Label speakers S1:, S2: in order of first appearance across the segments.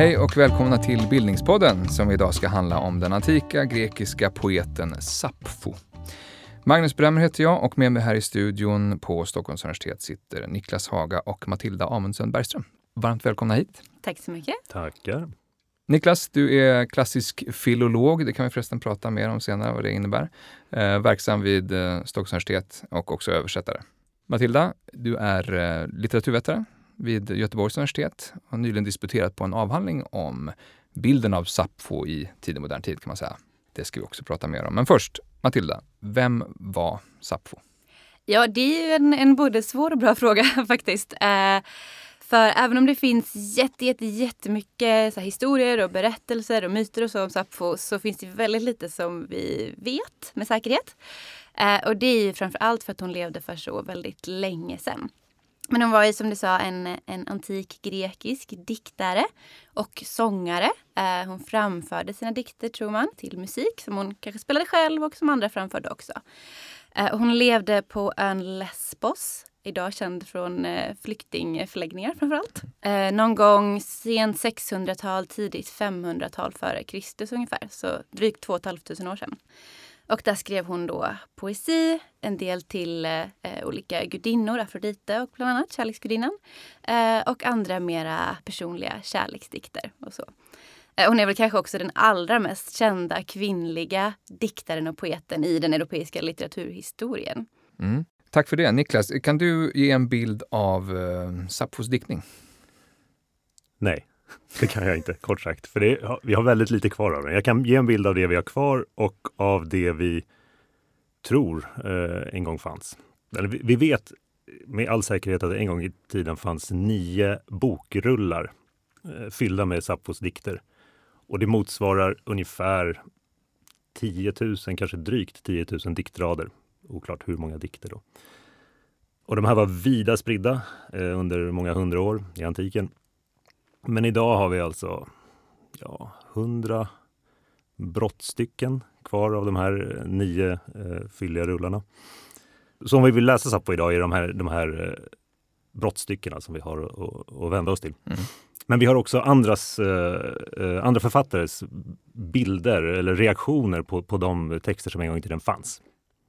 S1: Hej och välkomna till Bildningspodden som idag ska handla om den antika grekiska poeten Sappho. Magnus Bremmer heter jag och med mig här i studion på Stockholms universitet sitter Niklas Haga och Matilda Amundsen Bergström. Varmt välkomna hit.
S2: Tack så mycket.
S3: Tackar.
S1: Niklas, du är klassisk filolog. Det kan vi förresten prata mer om senare, vad det innebär. Eh, verksam vid eh, Stockholms universitet och också översättare. Matilda, du är eh, litteraturvetare vid Göteborgs universitet och har nyligen disputerat på en avhandling om bilden av Sappho i tidig modern tid kan man säga. Det ska vi också prata mer om. Men först, Matilda, vem var Sappho?
S2: Ja, det är ju en, en både svår och bra fråga faktiskt. Eh, för även om det finns jätte, jätte, jättemycket så historier och berättelser och myter och så om Sappho så finns det väldigt lite som vi vet med säkerhet. Eh, och det är ju framför allt för att hon levde för så väldigt länge sedan. Men hon var ju som du sa en, en antik grekisk diktare och sångare. Eh, hon framförde sina dikter, tror man, till musik som hon kanske spelade själv och som andra framförde också. Eh, hon levde på ön Lesbos, idag känd från eh, flyktingförläggningar framförallt. Eh, någon gång sent 600-tal, tidigt 500-tal före Kristus ungefär, så drygt 2 500 år sedan. Och där skrev hon då poesi, en del till eh, olika gudinnor, Afrodite och bland annat kärleksgudinnan. Eh, och andra mera personliga kärleksdikter och så. Eh, hon är väl kanske också den allra mest kända kvinnliga diktaren och poeten i den europeiska litteraturhistorien.
S1: Mm. Tack för det. Niklas, kan du ge en bild av eh, Sapphos diktning?
S3: Nej. Det kan jag inte, kort sagt. För det, vi har väldigt lite kvar av den. Jag kan ge en bild av det vi har kvar och av det vi tror eh, en gång fanns. Eller vi, vet med all säkerhet att det en gång i tiden fanns nio bokrullar eh, fyllda med Sappos dikter. Och det motsvarar ungefär 10 000, kanske drygt 10 000 diktrader. Oklart hur många dikter då. Och de här var vida spridda eh, under många hundra år i antiken. Men idag har vi alltså ja, 100 brottstycken kvar av de här eh, nio eh, fylliga rullarna. Så om vi vill läsa Sappo idag är de här, de här eh, brottstyckena som vi har att, att vända oss till. Mm. Men vi har också andras, eh, eh, andra författares bilder eller reaktioner på, på de texter som en gång i tiden fanns.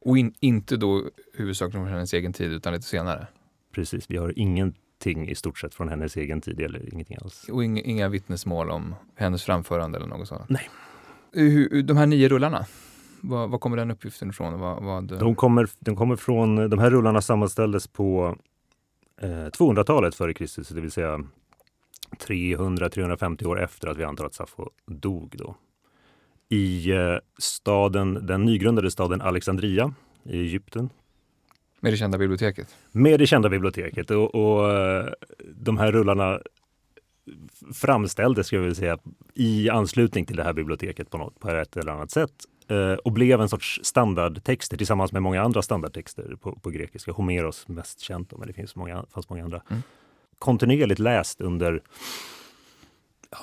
S1: Och in, inte då huvudsakligen från hennes egen tid utan lite senare?
S3: Precis, vi har ingen ingenting i stort sett från hennes egen tid eller ingenting alls.
S1: Och inga, inga vittnesmål om hennes framförande eller något sånt?
S3: Nej.
S1: De här nio rullarna, var, var kommer den uppgiften ifrån? Vad, vad...
S3: De, kommer, de kommer från, de här rullarna sammanställdes på eh, 200-talet före Kristus, det vill säga 300-350 år efter att vi antar att Sappho dog. Då. I eh, staden, den nygrundade staden Alexandria i Egypten
S1: med det kända biblioteket?
S3: Med det kända biblioteket. Och, och eh, de här rullarna framställdes, ska jag vilja säga, i anslutning till det här biblioteket på, något, på ett eller annat sätt eh, och blev en sorts standardtexter tillsammans med många andra standardtexter på, på grekiska. Homeros mest känt, men det finns många, fanns många andra. Mm. Kontinuerligt läst under ja,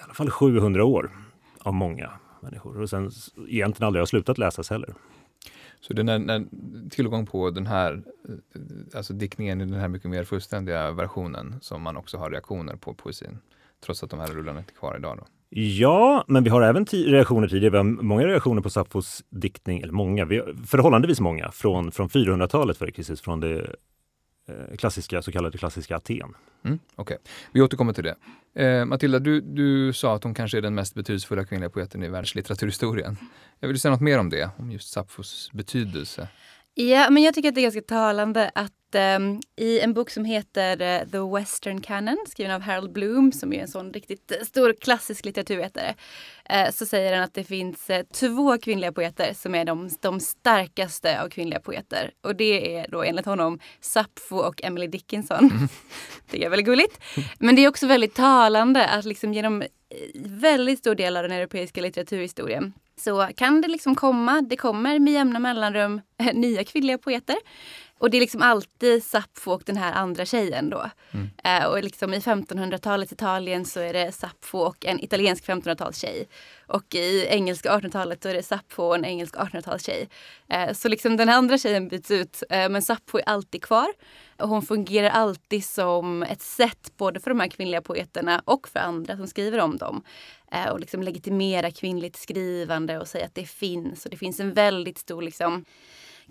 S3: i alla fall 700 år av många människor och sen egentligen aldrig har slutat läsas heller.
S1: Så det är när, tillgång på den här, eh, alltså diktningen i den här mycket mer fullständiga versionen som man också har reaktioner på poesin. Trots att de här rullarna inte är kvar idag då.
S3: Ja, men vi har även reaktioner tidigare. Vi har många reaktioner på Sapfos diktning, eller många, vi har förhållandevis många, från, från 400-talet före Kristus, från det Eh, klassiska, så kallade klassiska Aten.
S1: Mm, Okej, okay. vi återkommer till det. Eh, Matilda, du, du sa att hon kanske är den mest betydelsefulla kvinnliga poeten i världslitteraturhistorien. Jag vill säga något mer om det, om just Sapfos betydelse.
S2: Ja, men jag tycker att det är ganska talande att um, i en bok som heter uh, The Western Canon, skriven av Harold Bloom, som är en sån riktigt uh, stor klassisk litteraturvetare, uh, så säger han att det finns två kvinnliga poeter som är de, de starkaste av kvinnliga poeter. Och det är då enligt honom Sappho och Emily Dickinson. Mm. det är väldigt gulligt. Men det är också väldigt talande att liksom genom väldigt stor del av den europeiska litteraturhistorien så kan det liksom komma, det kommer med jämna mellanrum nya kvinnliga poeter. Och det är liksom alltid Sappho och den här andra tjejen då.
S1: Mm.
S2: Eh, och liksom i 1500-talets Italien så är det Sappho och en italiensk 1500-talstjej. Och i engelska 1800-talet så är det Sappho och en engelsk 1800-talstjej. Eh, så liksom den andra tjejen byts ut eh, men Sappho är alltid kvar. Hon fungerar alltid som ett sätt både för de här kvinnliga poeterna och för andra som skriver om dem. Eh, och liksom legitimera kvinnligt skrivande och säga att det finns. Och det finns en väldigt stor liksom,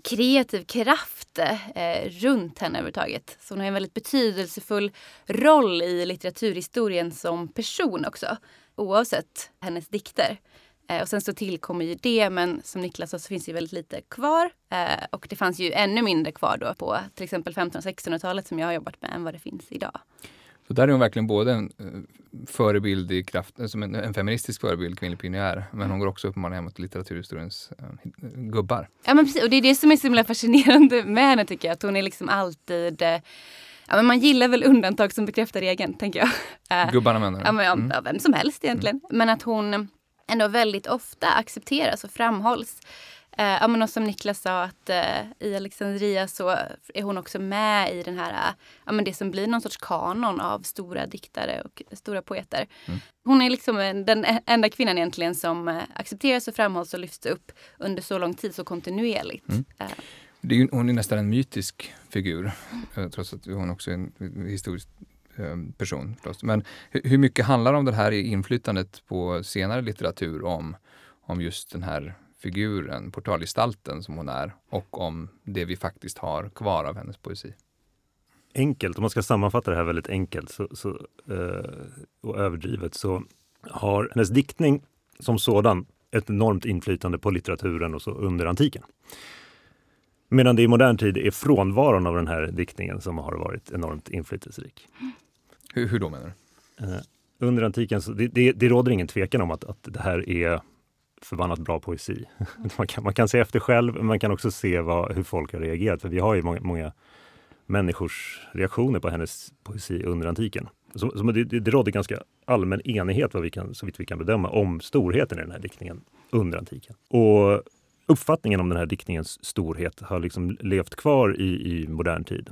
S2: kreativ kraft eh, runt henne överhuvudtaget. Så hon har en väldigt betydelsefull roll i litteraturhistorien som person också. Oavsett hennes dikter. Eh, och sen så tillkommer ju det, men som Niklas sa så finns det ju väldigt lite kvar. Eh, och det fanns ju ännu mindre kvar då på till exempel 1500 och 1600-talet som jag har jobbat med än vad det finns idag.
S1: Så där är hon verkligen både en eh, förebild i kraft, som en, en feministisk förebild, kvinnlig pionjär, men hon går också uppenbarligen mot litteraturhistoriens uh, gubbar.
S2: Ja men precis, och det är det som är så himla fascinerande med henne tycker jag, att hon är liksom alltid eh, Ja, men man gillar väl undantag som bekräftar regeln, tänker jag.
S1: Gubbarna menar du?
S2: Ja, men, mm. ja, vem som helst egentligen. Mm. Men att hon ändå väldigt ofta accepteras och framhålls. Eh, ja, men som Niklas sa att eh, i Alexandria så är hon också med i den här, ja, men det som blir någon sorts kanon av stora diktare och stora poeter. Mm. Hon är liksom den enda kvinnan egentligen som eh, accepteras och framhålls och lyfts upp under så lång tid, så kontinuerligt. Mm. Eh.
S1: Är ju, hon är nästan en mytisk figur, mm. trots att hon också är en historisk eh, Eh, person. Förstås. Men hur mycket handlar om det här inflytandet på senare litteratur om, om just den här figuren, portalgestalten som hon är och om det vi faktiskt har kvar av hennes poesi.
S3: Enkelt, om man ska sammanfatta det här väldigt enkelt så, så, eh, och överdrivet så har hennes diktning som sådan ett enormt inflytande på litteraturen och så under antiken. Medan det i modern tid är frånvaron av den här diktningen som har varit enormt inflytelserik.
S1: Hur, hur då menar du?
S3: Eh, under antiken, så det, det, det råder ingen tvekan om att, att det här är förbannat bra poesi. man, kan, man kan se efter själv, men man kan också se vad, hur folk har reagerat. För vi har ju många, många människors reaktioner på hennes poesi under antiken. Så, så det, det rådde ganska allmän enighet, vad vi kan, så vitt vi kan bedöma, om storheten i den här diktningen under antiken. Och uppfattningen om den här diktningens storhet har liksom levt kvar i, i modern tid.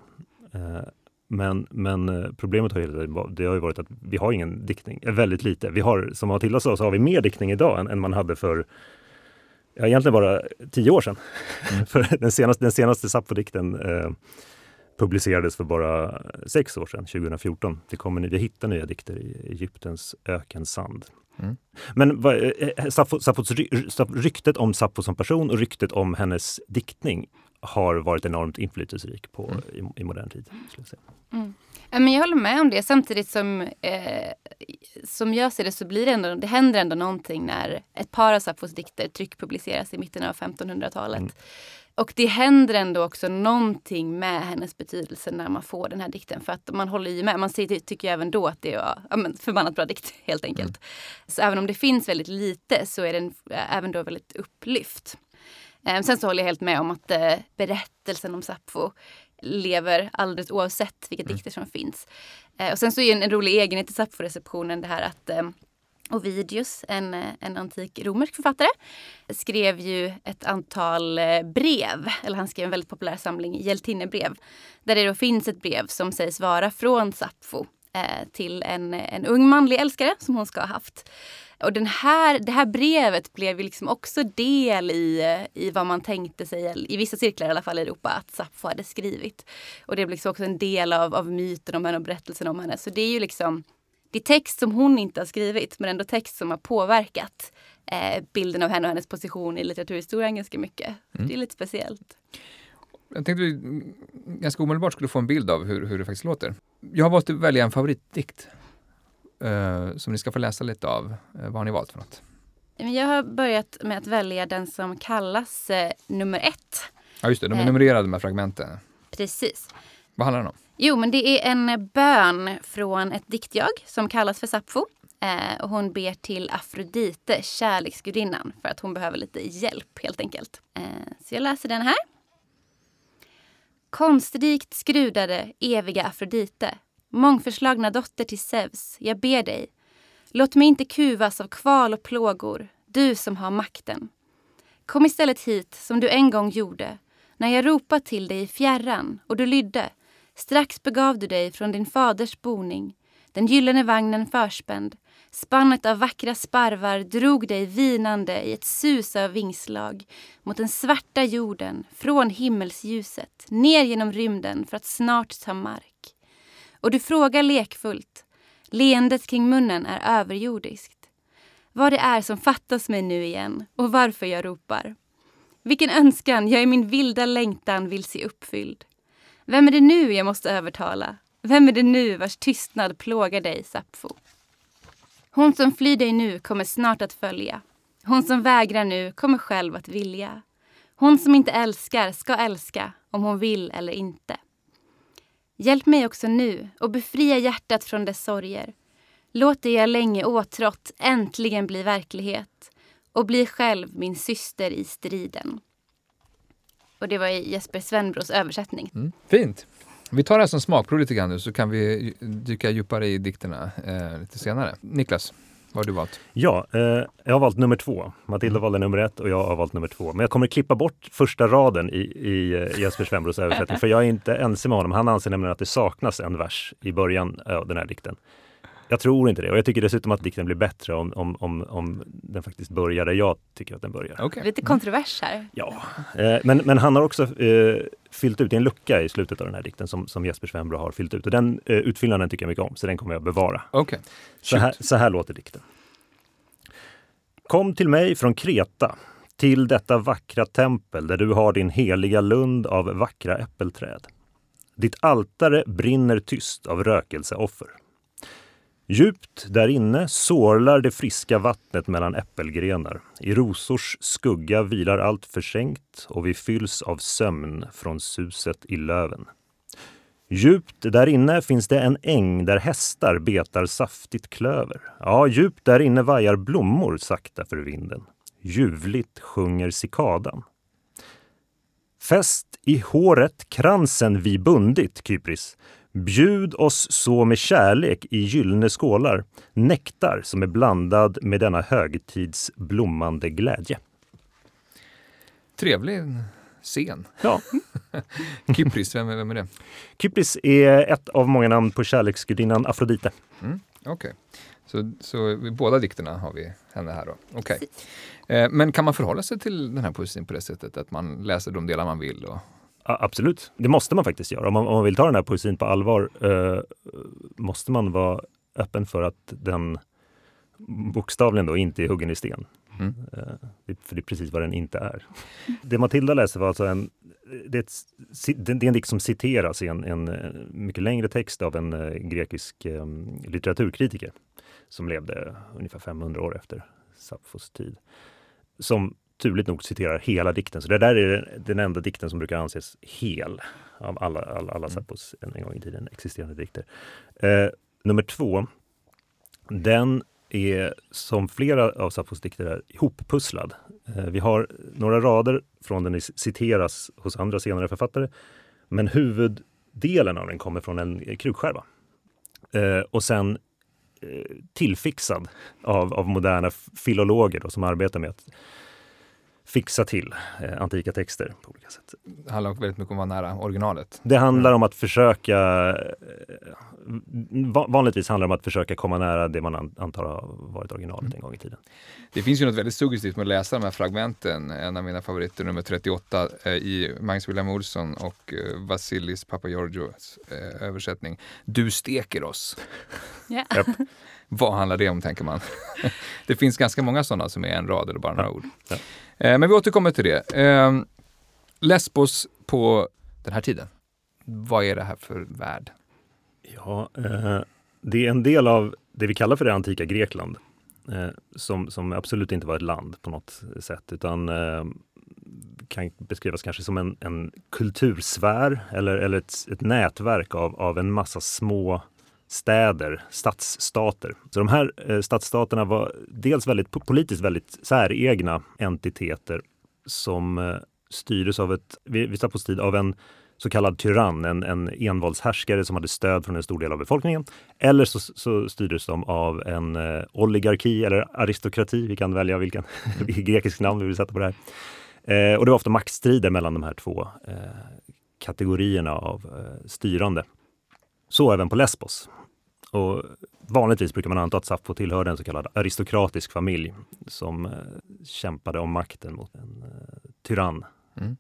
S3: Eh, men, men eh, problemet har, det har ju varit att vi har ingen diktning, eh, väldigt lite. Vi har, som Matilda sa, så har vi mer diktning idag än, än man hade för ja, egentligen bara tio år sedan. Mm. för den senaste, den senaste Sappho-dikten eh, publicerades för bara sex år sedan, 2014. Det kommer, vi hittar nya dikter i Egyptens ökensand. Mm. Men vad, Sappho, Sappos, ryktet om Sappho som person och ryktet om hennes diktning har varit enormt inflytelserik på, mm. i, i, modern tid. Skulle jag, säga.
S2: Mm. Men jag håller med om det. Samtidigt som, eh, som jag ser det så blir det ändå, det händer ändå någonting när ett par av Sappos dikter tryckpubliceras i mitten av 1500-talet. Mm. Och det händer ändå också någonting med hennes betydelse när man får den här dikten. För att man håller ju med. Man tycker ju även då att det var ja, men förbannat bra dikt helt enkelt. Mm. Så även om det finns väldigt lite så är den även då väldigt upplyft. Eh, sen så håller jag helt med om att eh, berättelsen om Sappho lever alldeles oavsett vilka mm. dikter som finns. Eh, och sen så är en, en rolig egenhet i Sappho-receptionen det här att Ovidius, en, en antik romersk författare, skrev ju ett antal brev, eller han skrev en väldigt populär samling hjältinnebrev, där det då finns ett brev som sägs vara från Sappho eh, till en, en ung manlig älskare som hon ska ha haft. Och den här, det här brevet blev ju liksom också del i, i vad man tänkte sig, i vissa cirklar i alla fall i Europa, att Sappho hade skrivit. Och det blev liksom också en del av, av myten om henne och berättelsen om henne. Så det är ju liksom det är text som hon inte har skrivit men ändå text som har påverkat eh, bilden av henne och hennes position i litteraturhistorien ganska mycket. Mm. Det är lite speciellt.
S1: Jag tänkte vi ganska omedelbart skulle få en bild av hur, hur det faktiskt låter. Jag har valt att välja en favoritdikt som ni ska få läsa lite av. Uh, vad har ni valt för något?
S2: Jag har börjat med att välja den som kallas uh, nummer ett.
S1: Ja, just det. De är numrerade med fragmenten.
S2: Precis.
S1: Vad handlar den om?
S2: Jo, men det är en bön från ett diktjag som kallas för Sappho. Eh, och hon ber till Afrodite, kärleksgudinnan, för att hon behöver lite hjälp helt enkelt. Eh, så jag läser den här. Konstrikt skrudade, eviga Afrodite, mångförslagna dotter till Zeus, jag ber dig. Låt mig inte kuvas av kval och plågor, du som har makten. Kom istället hit som du en gång gjorde, när jag ropat till dig i fjärran och du lydde. Strax begav du dig från din faders boning, den gyllene vagnen förspänd. Spannet av vackra sparvar drog dig vinande i ett sus av vingslag mot den svarta jorden, från himmelsljuset, ner genom rymden för att snart ta mark. Och du frågar lekfullt, leendet kring munnen är överjordiskt. Vad det är som fattas mig nu igen och varför jag ropar. Vilken önskan jag i min vilda längtan vill se uppfylld. Vem är det nu jag måste övertala? Vem är det nu vars tystnad plågar dig, Sappho? Hon som flyr dig nu kommer snart att följa. Hon som vägrar nu kommer själv att vilja. Hon som inte älskar ska älska, om hon vill eller inte. Hjälp mig också nu och befria hjärtat från dess sorger. Låt det jag länge åtrått äntligen bli verklighet och bli själv min syster i striden. Och det var i Jesper Svenbros översättning.
S1: Mm. Fint! Vi tar det här som smakprov lite grann nu så kan vi dyka djupare i dikterna eh, lite senare. Niklas, vad har du valt?
S3: Ja, eh, jag har valt nummer två. Matilda mm. valde nummer ett och jag har valt nummer två. Men jag kommer klippa bort första raden i, i eh, Jesper Svenbros översättning för jag är inte ense med honom. Han anser nämligen att det saknas en vers i början av den här dikten. Jag tror inte det och jag tycker dessutom att dikten blir bättre om, om, om, om den faktiskt börjar där jag tycker att den börjar.
S2: Okay. Lite kontrovers här.
S3: Ja, eh, men, men han har också eh, fyllt ut, en lucka i slutet av den här dikten som, som Jesper Svenbro har fyllt ut och den eh, utfyllnaden tycker jag mycket om så den kommer jag bevara.
S1: Okay.
S3: Så, här, så här låter dikten. Kom till mig från Kreta, till detta vackra tempel där du har din heliga lund av vackra äppelträd. Ditt altare brinner tyst av rökelseoffer. Djupt där inne sorlar det friska vattnet mellan äppelgrenar. I rosors skugga vilar allt försänkt och vi fylls av sömn från suset i löven. Djupt där inne finns det en äng där hästar betar saftigt klöver. Ja, djupt där inne vajar blommor sakta för vinden. Ljuvligt sjunger cikadan. Fäst i håret kransen vi bundit, Kypris. Bjud oss så med kärlek i gyllene skålar, nektar som är blandad med denna högtids blommande glädje.
S1: Trevlig scen.
S3: Ja.
S1: Kypris, vem, vem är det?
S3: Kypris är ett av många namn på kärleksgudinnan Afrodite.
S1: Mm, Okej, okay. så, så i båda dikterna har vi henne här då. Okay. Eh, men kan man förhålla sig till den här poesin på det sättet att man läser de delar man vill? Och
S3: Absolut, det måste man faktiskt göra. Om man, om man vill ta den här poesin på allvar eh, måste man vara öppen för att den bokstavligen då inte är huggen i sten. Mm. Eh, för det är precis vad den inte är. Det Matilda läste var alltså en, det är, ett, det är en dikt som citeras i en, en eh, mycket längre text av en eh, grekisk eh, litteraturkritiker som levde ungefär 500 år efter Sappos tid. Som turligt nog citerar hela dikten. Så det där är den enda dikten som brukar anses hel av alla, alla, alla Sappos en, en gång i tiden existerande dikter. Eh, nummer två, den är som flera av Sappos dikter är ihoppusslad. Eh, vi har några rader från den citeras hos andra senare författare. Men huvuddelen av den kommer från en krukskärva. Eh, och sen eh, tillfixad av, av moderna filologer då, som arbetar med att fixa till eh, antika texter på olika sätt.
S1: Det handlar väldigt mycket om att vara nära originalet.
S3: Det handlar om att försöka, eh, vanligtvis handlar det om att försöka komma nära det man antar har varit originalet mm. en gång i tiden.
S1: Det finns ju något väldigt suggestivt med att läsa de här fragmenten. En av mina favoriter, nummer 38, eh, i Magnus William Olsson och eh, Vasilis Papageorgios eh, översättning. Du steker oss.
S2: Yeah.
S1: Vad handlar det om, tänker man? det finns ganska många sådana som är en rad eller bara några ord. Ja. Eh, men vi återkommer till det. Eh, Lesbos på den här tiden. Vad är det här för värld?
S3: Ja, eh, det är en del av det vi kallar för det antika Grekland. Eh, som, som absolut inte var ett land på något sätt, utan eh, kan beskrivas kanske som en, en kultursfär eller, eller ett, ett nätverk av, av en massa små städer, stadsstater. Så de här eh, stadsstaterna var dels väldigt politiskt väldigt säregna entiteter som eh, styrdes av ett, vid Stappos tid, av en så kallad tyrann, en, en envåldshärskare som hade stöd från en stor del av befolkningen. Eller så, så styrdes de av en eh, oligarki eller aristokrati, vi kan välja vilken grekisk namn vi vill sätta på det här. Eh, och det var ofta maktstrider mellan de här två eh, kategorierna av eh, styrande. Så även på Lesbos. Och vanligtvis brukar man anta att Sappho tillhörde en så kallad aristokratisk familj som eh, kämpade om makten mot en eh, tyrann.
S1: Mm.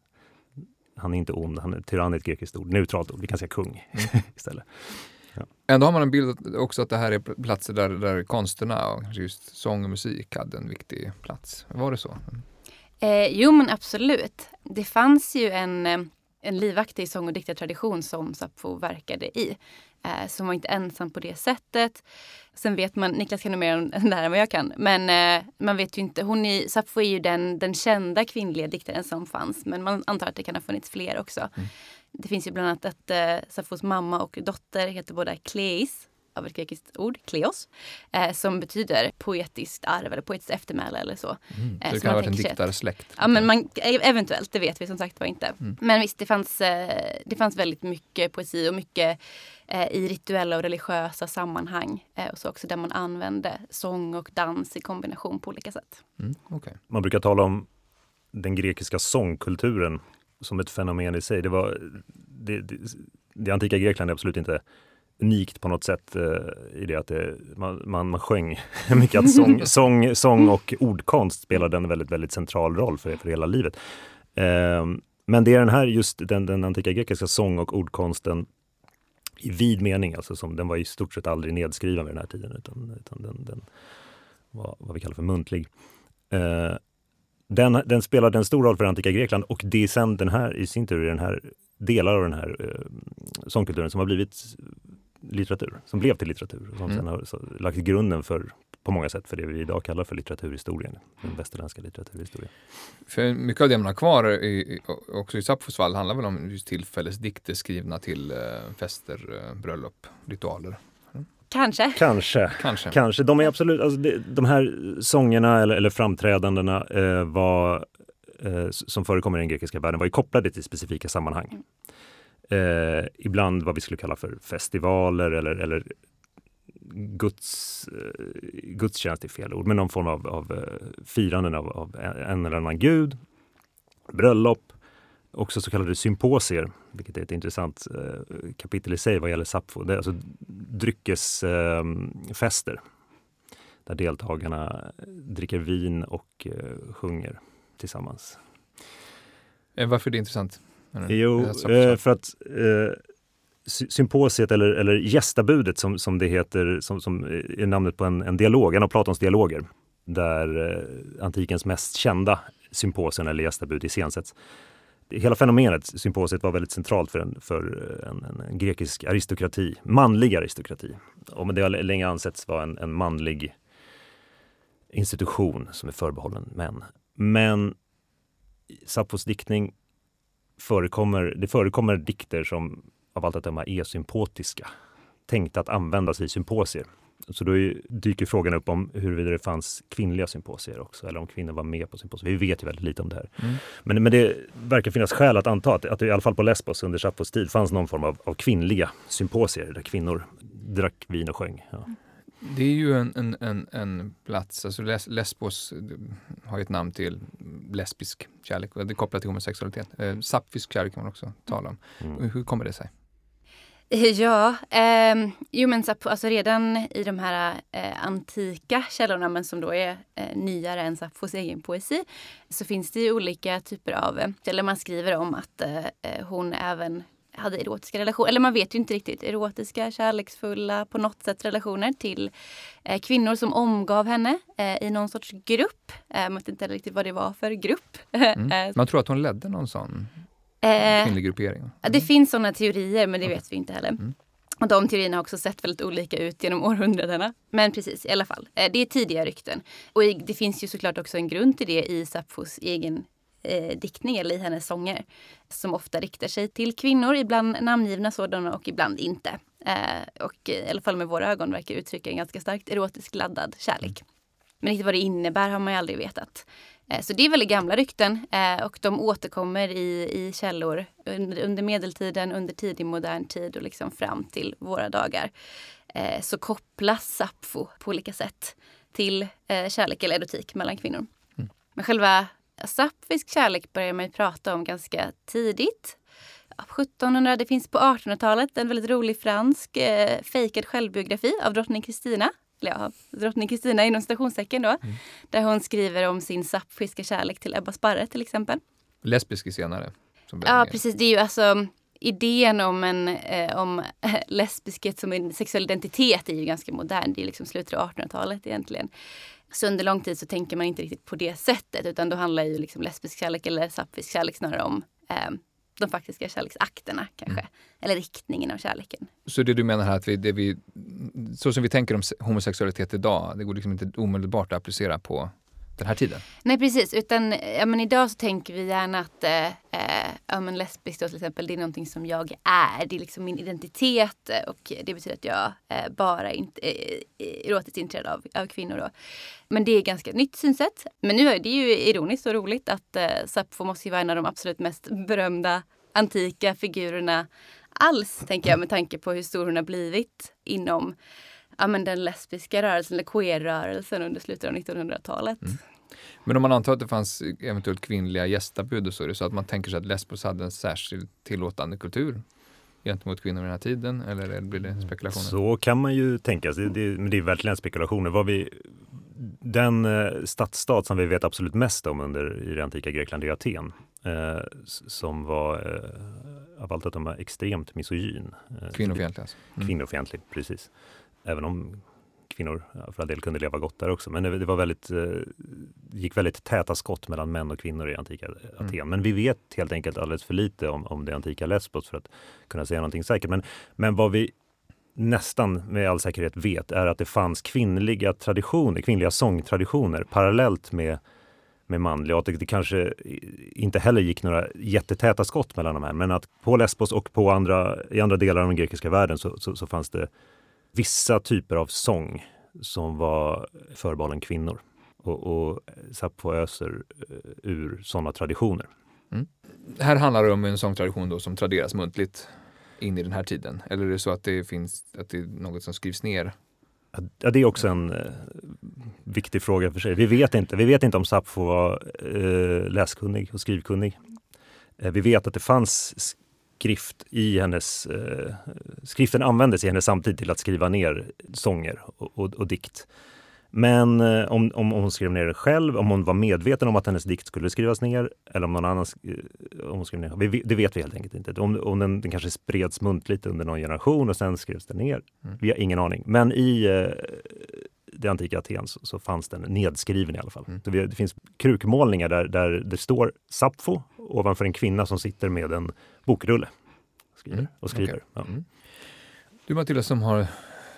S3: Han är inte ond, han är tyrann är ett grekiskt ord, neutralt ord, vi kan säga kung istället.
S1: Ändå har man en bild också att det här är platser där, där konsterna och just sång och musik hade en viktig plats. Var det så?
S2: Eh, jo men absolut. Det fanns ju en, eh, en livaktig sång och diktartradition som Sappho verkade i. Eh, så hon var inte ensam på det sättet. Sen vet man, Niklas kan nog mer om det här än vad jag kan, men eh, man vet ju inte. Hon är, Sappho är ju den, den kända kvinnliga diktaren som fanns, men man antar att det kan ha funnits fler också.
S1: Mm.
S2: Det finns ju bland annat att eh, Sappos mamma och dotter heter båda Kleis av ett grekiskt ord, kleos, eh, som betyder poetiskt arv eller poetiskt eftermäle eller så.
S1: Mm.
S2: Eh,
S1: Så det kan ha varit en diktarsläkt?
S2: Ja, men man, eventuellt, det vet vi som sagt var inte.
S1: Mm.
S2: Men visst, det fanns, eh, det fanns väldigt mycket poesi och mycket eh, i rituella och religiösa sammanhang. Eh, och så också där man använde sång och dans i kombination på olika sätt.
S1: Mm. Okay.
S3: Man brukar tala om den grekiska sångkulturen som ett fenomen i sig. Det, var, det, det, det antika Grekland är absolut inte unikt på något sätt eh, i det att det, man, man, man sjöng mycket. Att sång, sång, sång och ordkonst spelade en väldigt, väldigt central roll för, för hela livet. Eh, men det är den här, just den, den antika grekiska sång och ordkonsten i vid mening, alltså som, den var i stort sett aldrig nedskriven vid den här tiden, utan, utan den, den var vad vi kallar för muntlig. Eh, den, den spelade en stor roll för antika Grekland och det är sen den här i sin tur den här delar av den här eh, sångkulturen som har blivit litteratur, som blev till litteratur. Som
S1: Mm.
S3: sen har så, lagt grunden för, på många sätt för det vi idag kallar för litteraturhistorien, den västerländska litteraturhistorien.
S1: För mycket av det man har kvar, i, också i Sapphos fall, handlar väl om just tillfällesdikter skrivna till eh, fester, eh, bröllop, ritualer.
S2: Kanske.
S3: Kanske.
S1: Kanske.
S3: Kanske. De är absolut, alltså de här sångerna eller, eller framträdandena eh, var, eh, som förekommer i den grekiska världen var ju kopplade till specifika sammanhang. Eh, ibland vad vi skulle kalla för festivaler eller, eller Guds, eh, gudstjänst är fel ord, men någon form av, av eh, firanden av, av en eller annan gud. Bröllop, också så kallade symposier, vilket är ett intressant eh, kapitel i sig vad gäller Sappho. Det är alltså dryckesfester eh, där deltagarna dricker vin och eh, sjunger tillsammans.
S1: Eh, varför är det intressant?
S3: Jo, eh, för att eh, sy- symposiet eller, eller gästabudet som, som det heter, som, som är namnet på en, en dialog, en av Platons dialoger, där eh, antikens mest kända symposium eller gästabud iscensätts. Hela fenomenet, symposiet, var väldigt centralt för en, för en, en, grekisk aristokrati, manlig aristokrati. Och det har länge ansetts vara en, en manlig institution som är förbehållen män. Men i Sappos diktning förekommer, det förekommer dikter som av allt att döma är sympotiska, tänkta att användas i symposier. Så då dyker frågan upp om huruvida det fanns kvinnliga symposier också, eller om kvinnor var med på symposier. Vi vet ju väldigt lite om det här.
S1: Mm.
S3: Men, men det verkar finnas skäl att anta att, att det i alla fall på Lesbos under Sappos tid fanns någon form av, av kvinnliga symposier där kvinnor drack vin och sjöng. Ja.
S1: Det är ju en, en, en, en plats, alltså Les, Lesbos eh, har ju ett namn till lesbisk kärlek det är kopplat till homosexualitet. Eh, Sapfisk kärlek kan man också tala om.
S3: Mm.
S1: Hur kommer det sig?
S2: Ja, ehm, jo men så, alltså redan i de här eh, antika källorna, men som då är eh, nyare än Sappos egen poesi, så finns det ju olika typer av, eh, eller man skriver om att eh, eh, hon även hade erotiska relationer, eller man vet ju inte riktigt, erotiska, kärleksfulla, på något sätt relationer till eh, kvinnor som omgav henne eh, i någon sorts grupp. Eh, man vet inte riktigt vad det var för grupp.
S1: Mm.
S2: Eh,
S1: Man tror att hon ledde någon sån
S2: eh,
S1: kvinnlig gruppering.
S2: Ja, Det finns sådana teorier, men det
S1: Okej.
S2: vet vi inte heller.
S1: Mm.
S2: Och de teorierna har också sett väldigt olika ut genom århundradena. Men precis, i alla fall. Eh, Det är tidiga rykten. Och det finns ju såklart också en grund till det i Sapfos egen eh, diktning, eller i hennes sånger. Som ofta riktar sig till kvinnor, ibland namngivna sådana och ibland inte. Eh, och i alla fall med våra ögon verkar uttrycka en ganska starkt erotiskt laddad kärlek. Men riktigt vad det innebär har man ju aldrig vetat. Eh, Så det är väldigt gamla rykten eh, och de återkommer i, i källor under, under medeltiden, under tidig modern tid och liksom fram till våra dagar. Eh, Så kopplas Sappho på olika sätt till kärlek eller erotik mellan kvinnor.
S1: Mm.
S2: Men själva Sapfisk kärlek börjar man ju prata om ganska tidigt. 1700, det finns på 1800-talet en väldigt rolig fransk eh, fejkad självbiografi av drottning Kristina. Eller ja, drottning Kristina inom citationstecken då. Mm. Där hon skriver om sin sapfiska kärlek till Ebba Sparre till exempel.
S1: Lesbisk senare.
S2: Ja precis, det är ju alltså idén om, en, eh, om lesbiskhet som en sexuell identitet är ju ganska modern. Det är liksom slutet av 1800-talet egentligen. Så under lång tid så tänker man inte riktigt på det sättet utan då handlar ju liksom lesbisk kärlek eller sapfisk kärlek snarare om eh, de faktiska kärleksakterna kanske. Mm. Eller riktningen av kärleken.
S1: Så det du menar här att vi, vi, så som vi tänker om homosexualitet idag, det går liksom inte omedelbart att applicera på den här tiden?
S2: Nej precis, utan ja, men idag så tänker vi gärna att eh, eh ja, men lesbisk då, till exempel, det är någonting som jag är. Det är liksom min identitet och det betyder att jag eh, bara inte är eh, erotiskt intresserad av, av kvinnor. Då. Men det är ganska nytt synsätt. Men nu är det ju ironiskt och roligt att eh, Sappho måste ju vara en av de absolut mest berömda antika figurerna alls, tänker jag, med tanke på hur stor hon har blivit inom ja, men den lesbiska rörelsen, eller queer-rörelsen under slutet av 1900-talet. Mm.
S1: Men om man antar att det fanns eventuellt kvinnliga gästabud så, är det så att man tänker sig att Lesbos hade en särskild tillåtande kultur gentemot kvinnor i den här tiden? Eller blir det spekulationer?
S3: Så kan man ju tänka sig, det, men det är verkligen spekulationer. Vad vi, den eh, stadsstat som vi vet absolut mest om under i det antika Grekland är Aten. Eh, som var eh, av allt att döma extremt misogyn.
S1: Eh, Kvinnofientlig alltså.
S3: Mm. Kvinnofientlig, precis. Även om kvinnor för all del kunde leva gott där också. Men det, var väldigt, eh, gick väldigt täta skott mellan män och kvinnor i antika Aten. Mm. Men vi vet helt enkelt alldeles för lite om, om det antika Lesbos för att kunna säga någonting säkert. Men, men vad vi nästan med all säkerhet vet är att det fanns kvinnliga traditioner, kvinnliga sångtraditioner parallellt med med manliga och det kanske inte heller gick några jättetäta skott mellan de här. Men att på Lesbos och på andra, i andra delar av den grekiska världen så, så, så fanns det vissa typer av sång som var förbehållen kvinnor. Och, och Sappho öser eh, ur sådana traditioner. Mm.
S1: Här handlar det om en sångtradition då som traderas muntligt in i den här tiden? Eller är det så att det finns att det är något som skrivs ner?
S3: Ja, det är också en eh, viktig fråga för sig. Vi vet inte. Vi vet inte om Sappho var eh, läskunnig och skrivkunnig. Eh, vi vet att det fanns skrift i hennes... Eh, skriften användes i hennes samtid till att skriva ner sånger och, och, och dikt. Men eh, om, om, hon skrev ner det själv, om hon var medveten om att hennes dikt skulle skrivas ner eller om någon annan eh, om hon skrev ner Det vet vi helt enkelt inte. Om, om den, den kanske spreds muntligt under någon generation och sen skrevs den ner. Mm. Vi har ingen aning. Men i eh, det antika Aten så, så, fanns den nedskriven i alla fall. Mm. Så vi, det finns krukmålningar där, där det står Sappho ovanför en kvinna som sitter med en bokrulle skriver, mm. och skriver. Okay. Ja. Mm.
S1: Du Matilda som har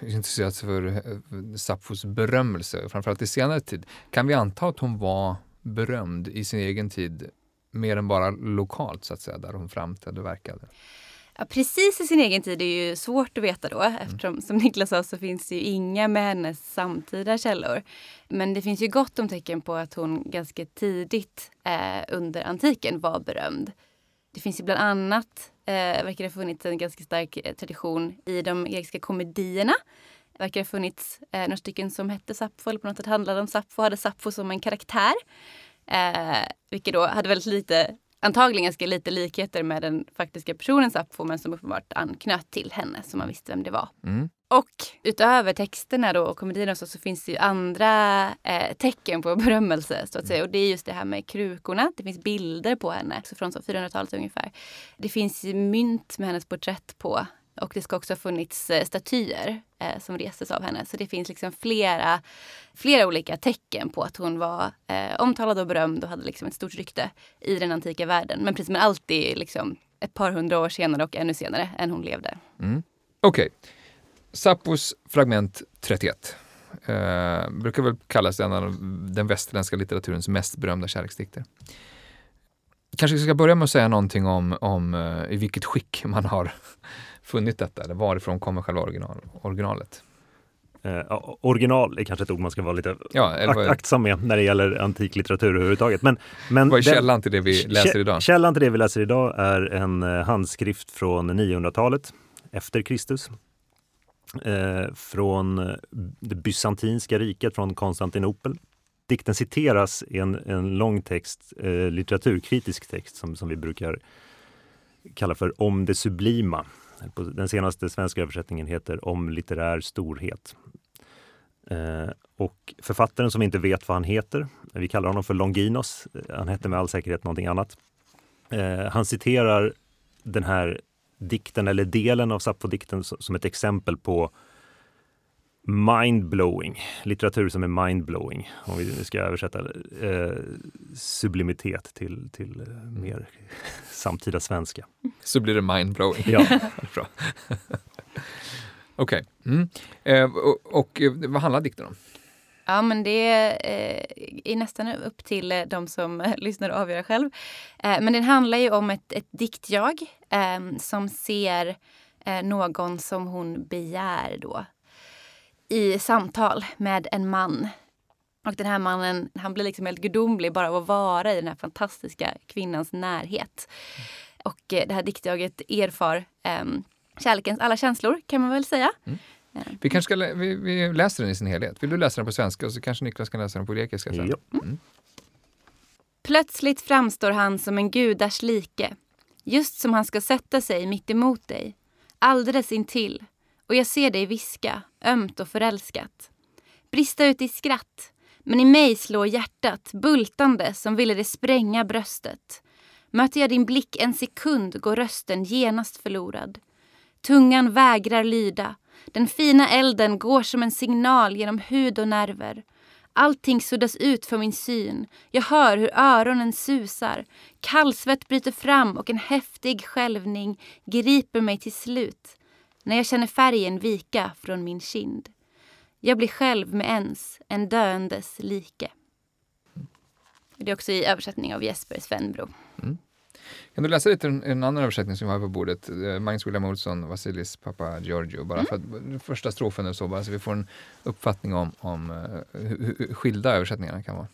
S1: intresserat sig för eh, Sapfos berömmelse, framförallt i senare tid. Kan vi anta att hon var berömd i sin egen tid mer än bara lokalt så att säga, där hon framträdde och verkade?
S2: Ja, precis i sin egen tid är ju svårt att veta då mm. eftersom som Niklas sa så finns det ju inga med hennes samtida källor. Men det finns ju gott om tecken på att hon ganska tidigt eh, under antiken var berömd. Det finns ju bland annat, eh, verkar det ha funnits en ganska stark eh, tradition i de grekiska komedierna. Det verkar ha funnits eh, några stycken som hette Sappho eller på något sätt handlade om Sappho, hade Sappho som en karaktär. Eh, vilket då hade väldigt lite antagligen ganska lite likheter med den faktiska personen Sappho men som uppenbart anknöt till henne så man visste vem det var. Mm. Och utöver texterna då och komedierna så, så finns det ju andra eh, tecken på berömmelse så att säga. Och det är just det här med krukorna. Det finns bilder på henne så från 400-talet ungefär. Det finns mynt med hennes porträtt på och det ska också ha funnits eh, statyer eh, som restes av henne. Så det finns liksom flera, flera olika tecken på att hon var eh, omtalad och berömd och hade liksom ett stort rykte i den antika världen. Men precis, men alltid liksom ett par hundra år senare och ännu senare än hon levde.
S1: Mm. Okej. Okay. Sappos fragment 31 eh, brukar väl kallas en av den västerländska litteraturens mest berömda kärleksdikter. Kanske ska börja med att säga någonting om, om uh, i vilket skick man har funnit detta, eller varifrån kommer själva original, originalet?
S3: Eh, original är kanske ett ord man ska vara lite ja, eller aktsam med när det gäller antik litteratur överhuvudtaget. Men,
S1: men vad är källan till det vi läser idag?
S3: Källan till det vi läser idag är en eh, handskrift från 900-talet efter Kristus. Eh, från eh, det bysantinska riket, från Konstantinopel. Dikten citeras i en, en lång text, eh, litteraturkritisk text som, som vi brukar kalla för Om det sublima. Den senaste svenska översättningen heter Om litterär storhet. Eh, och författaren som inte vet vad han heter, vi kallar honom för Longinos, eh, han hette med all säkerhet någonting annat. Eh, han citerar den här dikten eller delen av Sappho-dikten som ett exempel på mindblowing, litteratur som är mindblowing, om vi ska översätta eh, sublimitet till, till eh, mer samtida svenska.
S1: Så blir det mindblowing.
S3: Ja.
S1: Bra. Okej. Okay. Mm. Eh, och, och, eh, vad handlar dikten om?
S2: Ja, men det eh, är nästan upp till eh, de som eh, lyssnar och avgöra själv. Eh, men den handlar ju om ett, ett diktjag ehm, som ser eh, någon som hon begär då i samtal med en man. Och den här mannen han blir liksom helt gudomlig bara av att vara i den här fantastiska kvinnans närhet. Och eh, det här diktjaget erfar ehm, kärlekens alla känslor kan man väl säga. Mm.
S1: Vi kanske ska vi, vi, läser den i sin helhet. Vill du läsa den på svenska och så kanske Niklas kan läsa den på grekiska sen? Mm.
S2: Plötsligt framstår han som en gudars like. Just som han ska sätta sig mitt emot dig. Alldeles intill. Och jag ser dig viska, ömt och förälskat. Brista ut i skratt. Men i mig slår hjärtat bultande som ville det spränga bröstet. Möter jag din blick en sekund går rösten genast förlorad. Tungan vägrar lyda den fina elden går som en signal genom hud och nerver. Allting suddas ut för min syn. Jag hör hur öronen susar. Kallsvett bryter fram och en häftig skälvning griper mig till slut när jag känner färgen vika från min kind. Jag blir själv med ens en döendes like. Det är också i översättning av Jesper Svenbro.
S1: Kan du läsa lite en, annan översättning som vi har på bordet? Eh, Magnus William Olsson, Vasilis pappa Giorgio. Bara mm. för att, första strofen är så, bara så vi får en uppfattning om, om hur, hur skilda översättningarna kan vara.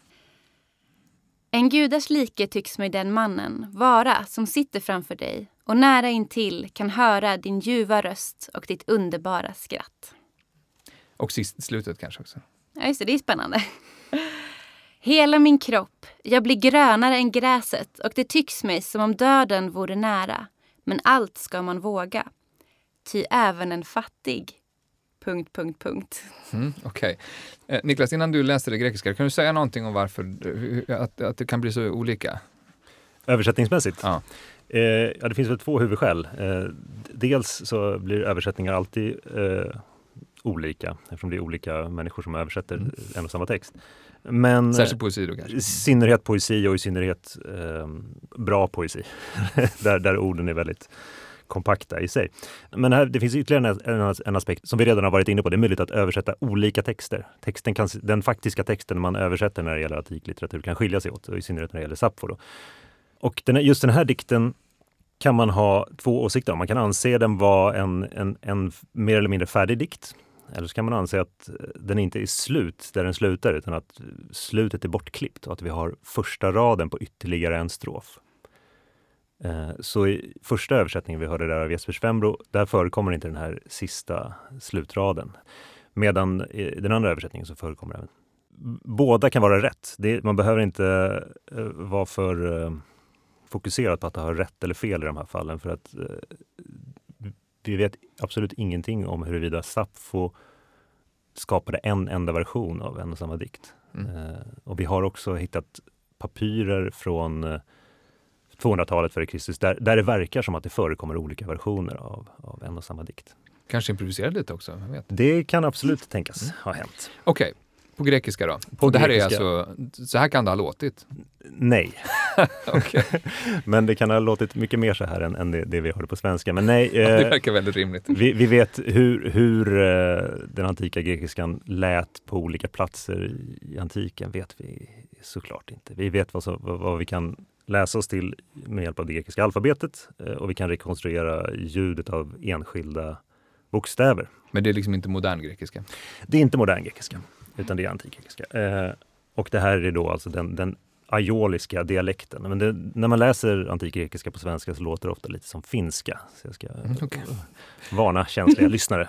S2: En gudars like tycks mig den mannen vara som sitter framför dig och nära intill kan höra din ljuva röst och ditt underbara skratt.
S1: Och sist, slutet kanske också.
S2: Ja, just det. Det är spännande. Hela min kropp, jag blir grönare än gräset och det tycks mig som om döden vore nära. Men allt ska man våga. Ty även en fattig... Punkt, punkt, punkt.
S1: Mm, Okej. Okay. Eh, Niklas, innan du läser det grekiska, kan du säga någonting om varför att, att det kan bli så olika?
S3: Översättningsmässigt? Ja. Eh, ja, det finns väl två huvudskäl. Eh, dels så blir översättningar alltid eh, olika eftersom det är olika människor som översätter mm. en och samma text.
S1: Men, Särskilt poesi då kanske? I
S3: synnerhet poesi och i synnerhet eh, bra poesi. där, där orden är väldigt kompakta i sig. Men här, det finns ytterligare en, en, en, aspekt som vi redan har varit inne på. Det är möjligt att översätta olika texter. Texten kan, den faktiska texten man översätter när det gäller antik litteratur kan skilja sig åt, och i synnerhet när det gäller Sappho. Och den, just den här dikten kan man ha två åsikter om. Man kan anse den vara en, en, en mer eller mindre färdig dikt eller så kan man anse att den inte är slut där den slutar utan att slutet är bortklippt och att vi har första raden på ytterligare en strof. Eh, så i första översättningen vi hörde där av Jesper Svenbro, där förekommer inte den här sista slutraden. Medan i den andra översättningen så förekommer den. Båda kan vara rätt. Det, man behöver inte eh, vara för eh, fokuserad på att ha rätt eller fel i de här fallen för att vi vet absolut ingenting om huruvida Sappho skapade en enda version av en och samma dikt. Mm. Eh, och vi har också hittat papyrer från eh, 200-talet före Kristus där, där det verkar som att det förekommer olika versioner av, av en och samma dikt.
S1: Kanske improviserade lite också?
S3: Det kan absolut tänkas mm. ha hänt.
S1: Okej, okay. På grekiska då? På det här grekiska. är alltså, så här kan det ha låtit?
S3: Nej. Men det kan ha låtit mycket mer så här än, än det, det, vi hörde på svenska. Men nej.
S1: Eh, det verkar väldigt rimligt.
S3: Vi, vi vet hur, hur eh, den antika grekiskan lät på olika platser i antiken vet vi såklart inte. Vi vet vad, så, vad vi kan läsa oss till med hjälp av det grekiska alfabetet eh, och vi kan rekonstruera ljudet av enskilda bokstäver.
S1: Men det är liksom inte modern grekiska?
S3: Det är inte modern grekiska utan det är antikgrekiska. Eh, och det här är då alltså den, den aioliska dialekten. Men det, när man läser antikgrekiska på svenska så låter det ofta lite som finska. Så jag ska mm, okay. varna känsliga lyssnare.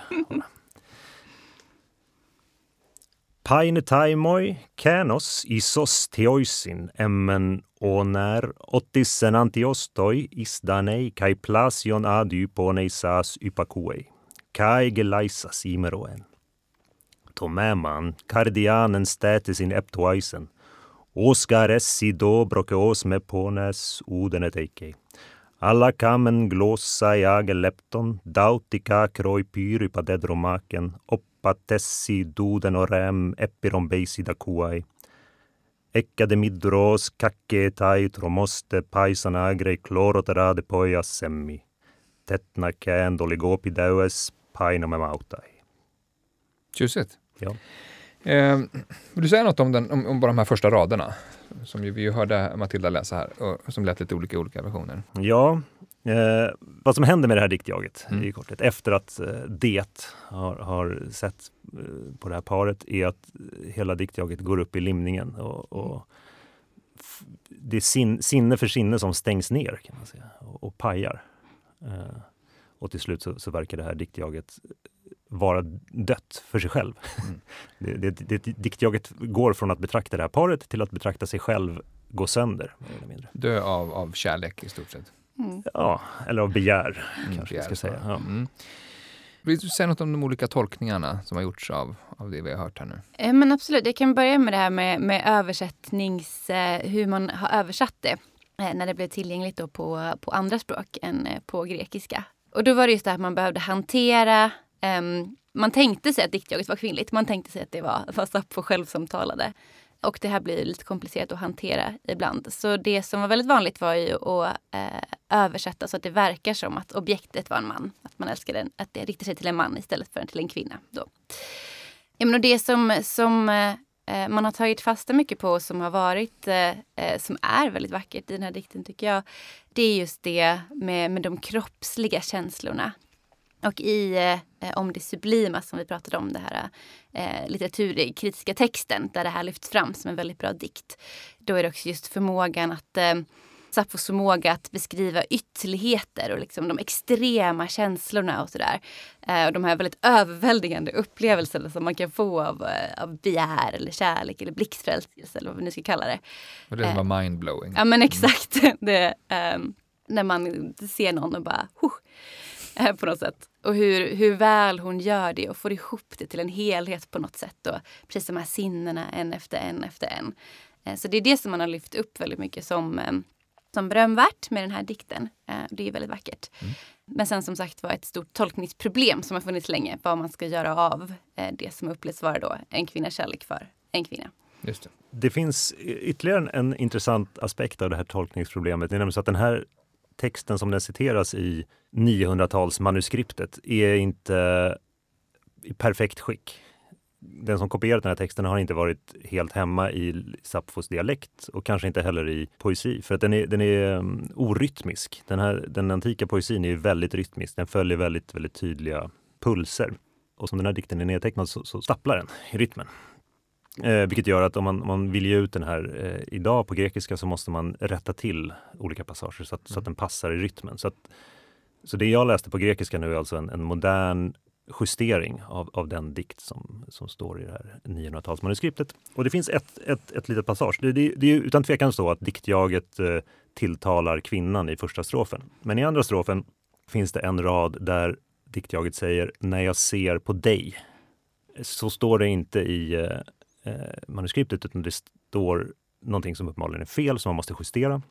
S3: Paine taimoi känos isos teoisin emmen oner ottisen antiostoi isdanei kai plasion ady ponei saas ypakuei. Kai gelaisas imeroen. Tomäman kardianen stätisin eptoaisen. Oskar essi do brokeos me pones udenet eikei. Alla kamen glossa jage lepton, dautika kroi pyry padedromaken, oppatessi duden rem epiron beisida kuai. Ekkade midros kakke tai tromoste paisan agrei kloroterade poja semmi. Tetna kään doligopi daues painome mautai.
S1: Tjusigt.
S3: Ja.
S1: Eh, vill du säga något om, den, om, om bara de här första raderna? Som ju vi ju hörde Matilda läsa här och som lät lite olika i olika versioner.
S3: Ja, eh, vad som händer med det här diktjaget
S1: Mm.
S3: i korthet efter att eh, det har, har sett eh, på det här paret är att hela diktjaget går upp i limningen och, och det är sin, sinne för sinne som stängs ner kan man säga och, och pajar. Eh, och till slut så, så verkar det här diktjaget vara dött för sig själv.
S1: Mm.
S3: Det, det, det, diktjaget går från att betrakta det här paret till att betrakta sig själv gå sönder. Mer eller mindre.
S1: Dö av, av kärlek i stort sett.
S2: Mm.
S3: Ja, eller av begär
S1: Mm,
S3: kanske
S1: begär
S3: jag ska säga. Ja.
S1: Mm. Vill du säga något om de olika tolkningarna som har gjorts av, av det vi har hört här nu?
S2: Eh, Men absolut, jag kan börja med det här med, med översättnings... Eh, hur man har översatt det eh, när det blev tillgängligt då på, på andra språk än eh, på grekiska. Och då var det just det här att man behövde hantera... Um, man tänkte sig att diktjaget var kvinnligt. Man tänkte sig att det var, var Sappho själv som talade. Och det här blir lite komplicerat att hantera ibland. Så det som var väldigt vanligt var ju att eh, översätta så att det verkar som att objektet var en man. Att man älskade en, att det riktar sig till en man istället för till en kvinna. Då. Ja, men och det som, som eh, eh man har tagit fasta mycket på som har varit, eh, eh, som är väldigt vackert i den här dikten tycker jag, det är just det med, med de kroppsliga känslorna. Och i eh, Om det sublima som vi pratade om, det här eh, litteraturkritiska texten där det här lyfts fram som en väldigt bra dikt. Då är det också just förmågan att eh, Sappos förmåga att beskriva ytterligheter och liksom de extrema känslorna och sådär. Eh, och de här väldigt överväldigande upplevelserna som man kan få av, eh, av begär eller kärlek eller blixtförälskelse eller vad vi nu ska kalla det.
S1: Och det som var mindblowing.
S2: Ja men exakt. Det, ehm, när man ser någon och bara huh, eh, på något sätt. Och hur, hur väl hon gör det och får ihop det till en helhet på något sätt. Och precis de här sinnena en efter en efter en. Eh, så det är det som man har lyft upp väldigt mycket som, eh, som berömvärt med den här dikten. Eh, det är väldigt vackert. Men sen som sagt var ett stort tolkningsproblem som har funnits länge. Vad man ska göra av det som upplevs vara då en kvinnas kärlek för en kvinna.
S1: Just det.
S3: Det finns ytterligare en, en intressant aspekt av det här tolkningsproblemet. Det är nämligen så att den här texten som den citeras i 900-talsmanuskriptet är inte i perfekt skick. Den som kopierat den här texten har inte varit helt hemma i Sapfos dialekt och kanske inte heller i poesi, för att den är, den är mm, orytmisk. Den, här, den antika poesin är väldigt rytmisk. Den följer väldigt, väldigt tydliga pulser. Och som den här dikten är nedtecknad så, så stapplar den i rytmen. Eh, vilket gör att om man, om man vill ge ut den här eh, idag på grekiska så måste man rätta till olika passager så att, så att den passar i rytmen. Så, att, så det jag läste på grekiska nu är alltså en, en modern justering av, av den dikt som, som står i det här 900-talsmanuskriptet. Och det finns ett, ett, ett litet passage. Det, det, det är ju utan tvekan så att diktjaget eh, tilltalar kvinnan i första strofen. Men i andra strofen finns det en rad där diktjaget säger när jag ser på dig. Så står det inte i eh, Eh, manuskriptet utan det står någonting som uppenbarligen är fel som man måste justera.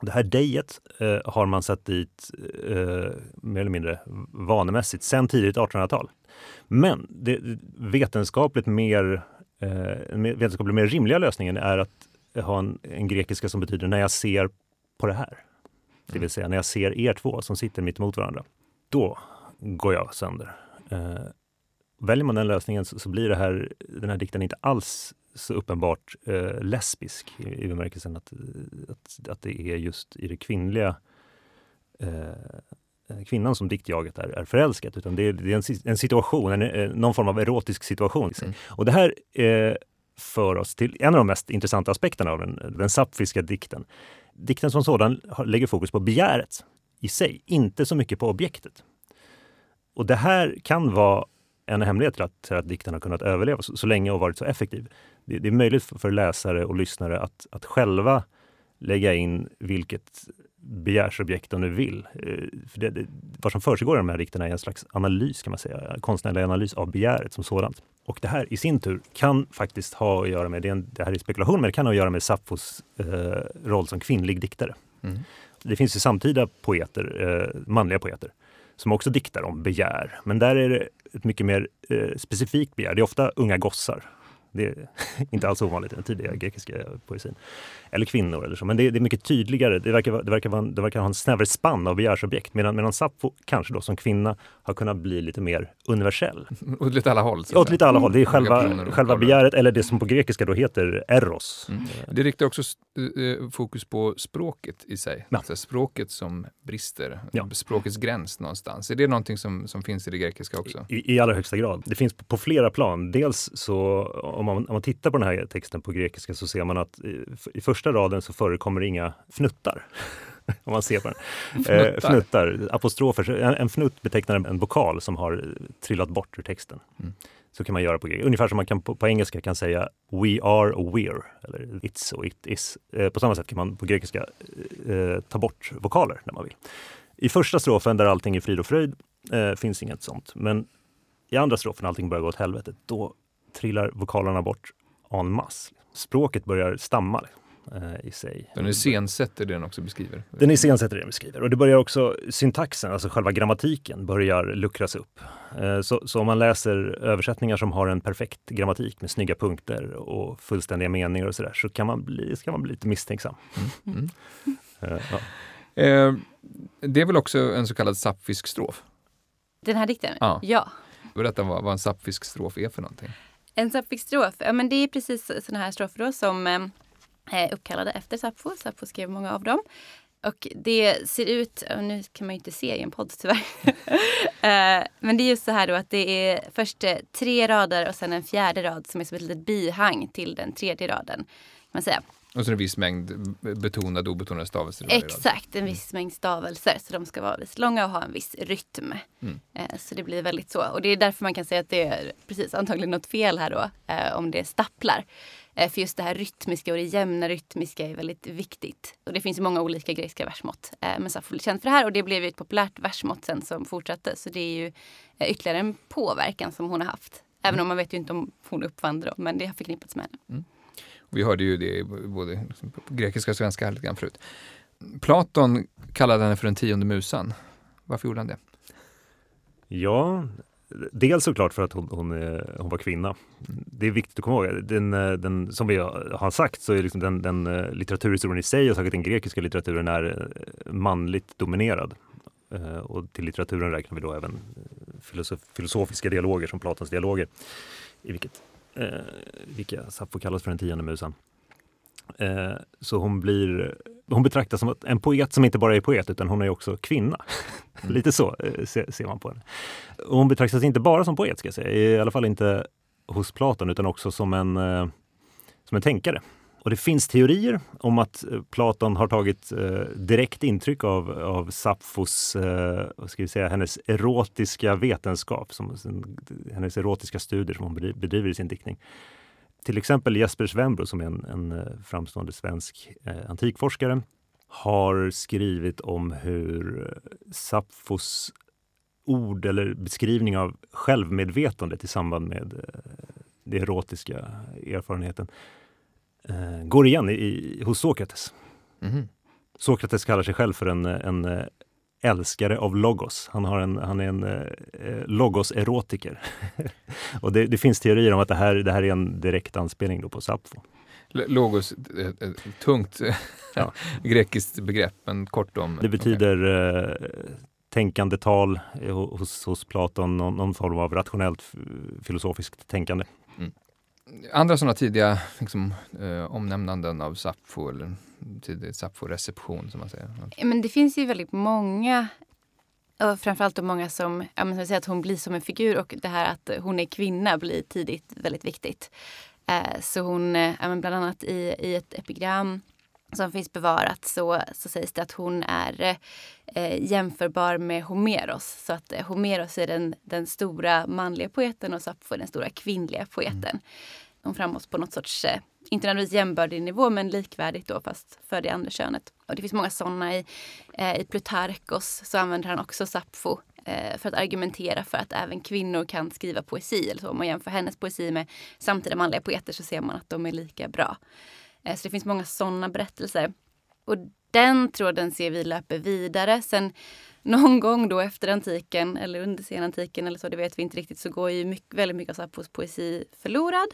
S3: Det här dejet eh, har man satt dit eh, mer eller mindre vanemässigt sedan tidigt 1800-tal. Men det vetenskapligt mer, eh, vetenskapligt mer rimliga lösningen är att ha en, en grekiska som betyder när jag ser på det här. Det vill säga när jag ser er två som sitter mitt emot varandra. Då går jag sönder. Eh, väljer man den lösningen så, så blir det här, den här dikten inte alls så uppenbart eh, lesbisk i, i bemärkelsen att, att, att det är just i det kvinnliga eh, kvinnan som diktjaget är, är förälskat, utan det är, det är en, en situation, en, eh, någon form av erotisk situation.
S1: Mm.
S3: Och det här eh, för oss till en av de mest intressanta aspekterna av den, den sapfiska dikten. Dikten som sådan lägger fokus på begäret i sig, inte så mycket på objektet. Och det här kan vara en hemlighet till att, till att dikten har kunnat överleva så, så länge och varit så effektiv. Det, det, är möjligt för, för läsare och lyssnare att, att själva lägga in vilket begärsobjekt de nu vill. Eh, för det, det, vad som försiggår i de här dikterna är en slags analys, kan man säga, konstnärlig analys av begäret som sådant. Och det här i sin tur kan faktiskt ha att göra med, det, en, det här är spekulation, men det kan ha att göra med Sappos eh, roll som kvinnlig diktare. Mm. Det finns ju samtida poeter, eh, manliga poeter, som också diktar om begär. Men där är det ett mycket mer eh, specifikt begär. Det är ofta unga gossar det är inte alls ovanligt i den tidiga grekiska poesin. Eller kvinnor eller så. Men det, det är mycket tydligare. Det verkar, det, verkar vara, det verkar ha en snävare spann av begärsobjekt. Medan, medan Sappho kanske då som kvinna har kunnat bli lite mer universell.
S1: Åt lite alla håll?
S3: Åt lite alla håll. Det är själva, själva begäret, eller det som på grekiska då heter eros. Mm.
S1: Det riktar också eh, fokus på språket i sig. Ja. Alltså språket som brister. Ja. Språkets gräns någonstans. Är det någonting som, som finns i det grekiska också?
S3: I, I allra högsta grad. Det finns på, på flera plan. Dels så om man, om man tittar på den här texten på grekiska så ser man att i, i första raden så förekommer inga fnuttar. om man ser på den.
S1: Fnuttar? Eh,
S3: fnuttar apostrofer. En, en fnutt betecknar en, en vokal som har trillat bort ur texten. Mm. Så kan man göra på grekiska. Ungefär som man kan på, på, engelska kan säga we are och we're, eller it's och it is. Eh, på samma sätt kan man på grekiska eh, ta bort vokaler när man vill. I första strofen där allting är frid och fröjd eh, finns inget sånt. Men i andra strofen, när allting börjar gå åt helvete, då trillar vokalerna bort en masse. Språket börjar stamma eh, i sig.
S1: Den iscensätter det den också beskriver?
S3: Den iscensätter det den beskriver. Och det börjar också syntaxen, alltså själva grammatiken, börjar luckras upp. Eh, så, så, om man läser översättningar som har en perfekt grammatik med snygga punkter och fullständiga meningar och sådär, så kan man bli, ska man bli lite misstänksam. Mm. Mm.
S1: Eh, ja. Eh, det är väl också en så kallad sapfisk strof?
S2: Den här dikten? Ja. ja.
S1: Berätta vad, vad en sapfisk strof är för någonting.
S2: En Sapphic-strof, ja men det är precis sådana här strofer då som eh, är uppkallade efter Sappho. Sappho skrev många av dem. Och det ser ut, nu kan man ju inte se i en podd tyvärr. Eh, men det är just så här då att det är först eh, tre rader och sen en fjärde rad som är som ett litet bihang till den tredje raden. Kan man säga.
S1: Och så en viss mängd betonade och obetonade stavelser.
S2: Exakt, en viss mängd stavelser. Så de ska vara viss långa och ha en viss rytm. Mm. Eh, så det blir väldigt så. Och det är därför man kan säga att det är precis antagligen något fel här då. Eh, om det stapplar. Eh, för just det här rytmiska och det jämna rytmiska är väldigt viktigt. Och det finns många olika grekiska versmått. Men Sappho blev känd för det här och det blev ju ett populärt versmått sen som fortsatte. Så det är ju ytterligare en påverkan som hon har haft. Även mm. om man vet ju inte om hon uppfann det då, men det har förknippats med henne.
S1: Vi hörde ju det både på grekiska och svenska lite grann förut. Platon kallade henne för den tionde musan. Varför gjorde han det?
S3: Ja, dels såklart för att hon, hon, hon var kvinna. Det är viktigt att komma ihåg. Den, den, som vi har sagt så är liksom den, den eh, litteraturhistorien i sig och särskilt den grekiska litteraturen är eh, manligt dominerad. Eh, och till litteraturen räknar vi då även filosof, filosofiska dialoger som Platons dialoger. I vilket eh, vilka Sappho kallas för den tionde musen. Eh, så hon blir hon betraktas som en poet som inte bara är poet utan hon är också kvinna. Mm. Lite så eh, ser, ser, man på henne. Hon betraktas inte bara som poet, ska jag säga. i alla fall inte hos Platon utan också som en, eh, som en tänkare. Och det finns teorier om att eh, Platon har tagit eh, direkt intryck av, av Sapfos, eh, ska vi säga, hennes erotiska vetenskap, som, hennes erotiska studier som hon bedriver i sin diktning. Till exempel Jesper Svenbro som är en, en eh, framstående svensk eh, antikforskare har skrivit om hur eh, Sapfos ord eller beskrivning av självmedvetandet i samband med eh, den erotiska erfarenheten eh, går igen i, i, hos Sokrates. Mm. Sokrates kallar sig själv för en, en eh, älskare av logos. Han, har en, han är en eh, logos-erotiker. och det, det, finns teorier om att det här, det här är en direkt anspelning då på Sappho.
S1: Logos, ett, ett tungt ja. grekiskt begrepp, men kort om...
S3: Det betyder okay. eh, tänkande tal hos, hos Platon, någon, någon form av rationellt filosofiskt tänkande. Mm
S1: andra sådana tidiga liksom, eh, omnämnanden av Sappho eller tidig Sappho-reception som man säger?
S2: Men det finns ju väldigt många och framförallt många som ja, men säger att hon blir som en figur och det här att hon är kvinna blir tidigt väldigt viktigt. Eh, så hon, eh, bland annat i, i ett epigram som finns bevarat så, så sägs det att hon är eh, jämförbar med Homeros. Så att eh, Homeros är den, den stora manliga poeten och Sappho är den stora kvinnliga poeten. Mm. Hon framhålls på något sorts, eh, inte nödvändigtvis jämbördig nivå, men likvärdigt då fast för det andra könet. Och det finns många sådana i, eh, i Plutarkos så använder han också Sappho eh, för att argumentera för att även kvinnor kan skriva poesi. Eller så. Om man jämför hennes poesi med samtida manliga poeter så ser man att de är lika bra. Eh, så det finns många sådana berättelser. Och den tråden ser vi löper vidare. Sen någon gång då efter antiken eller under senantiken eller så, det vet vi inte riktigt, så går ju mycket, väldigt mycket av Sappos poesi förlorad.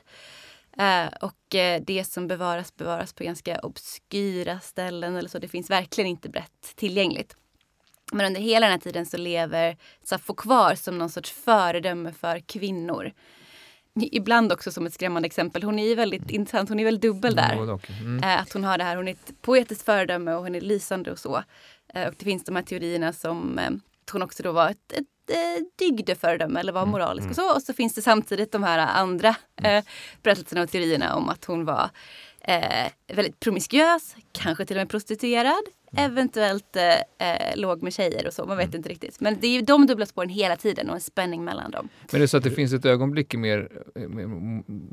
S2: Eh, och eh, det som bevaras bevaras på ganska obskyra ställen eller så. Det finns verkligen inte brett tillgängligt. Men under hela den här tiden så lever Sappho kvar som någon sorts föredöme för kvinnor ibland också som ett skrämmande exempel. Hon är ju väldigt mm. intressant, hon är väldigt dubbel där. Mm. Eh, att hon har det här, hon är ett poetiskt föredöme och hon är lysande och så. Eh, och det finns de här teorierna som eh, att hon också då var ett, ett, ett dygdeföredöme eller var mm. moralisk mm. och så. Och så finns det samtidigt de här andra eh, berättelserna och teorierna om att hon var eh, väldigt promiskuös, kanske till och med prostituerad. Mm. Eventuellt eh, eh, låg med tjejer och så, man vet mm. inte riktigt. Men det är ju de dubbla spåren hela tiden och en spänning mellan dem.
S1: Men det är så att det finns ett ögonblick i mer, mer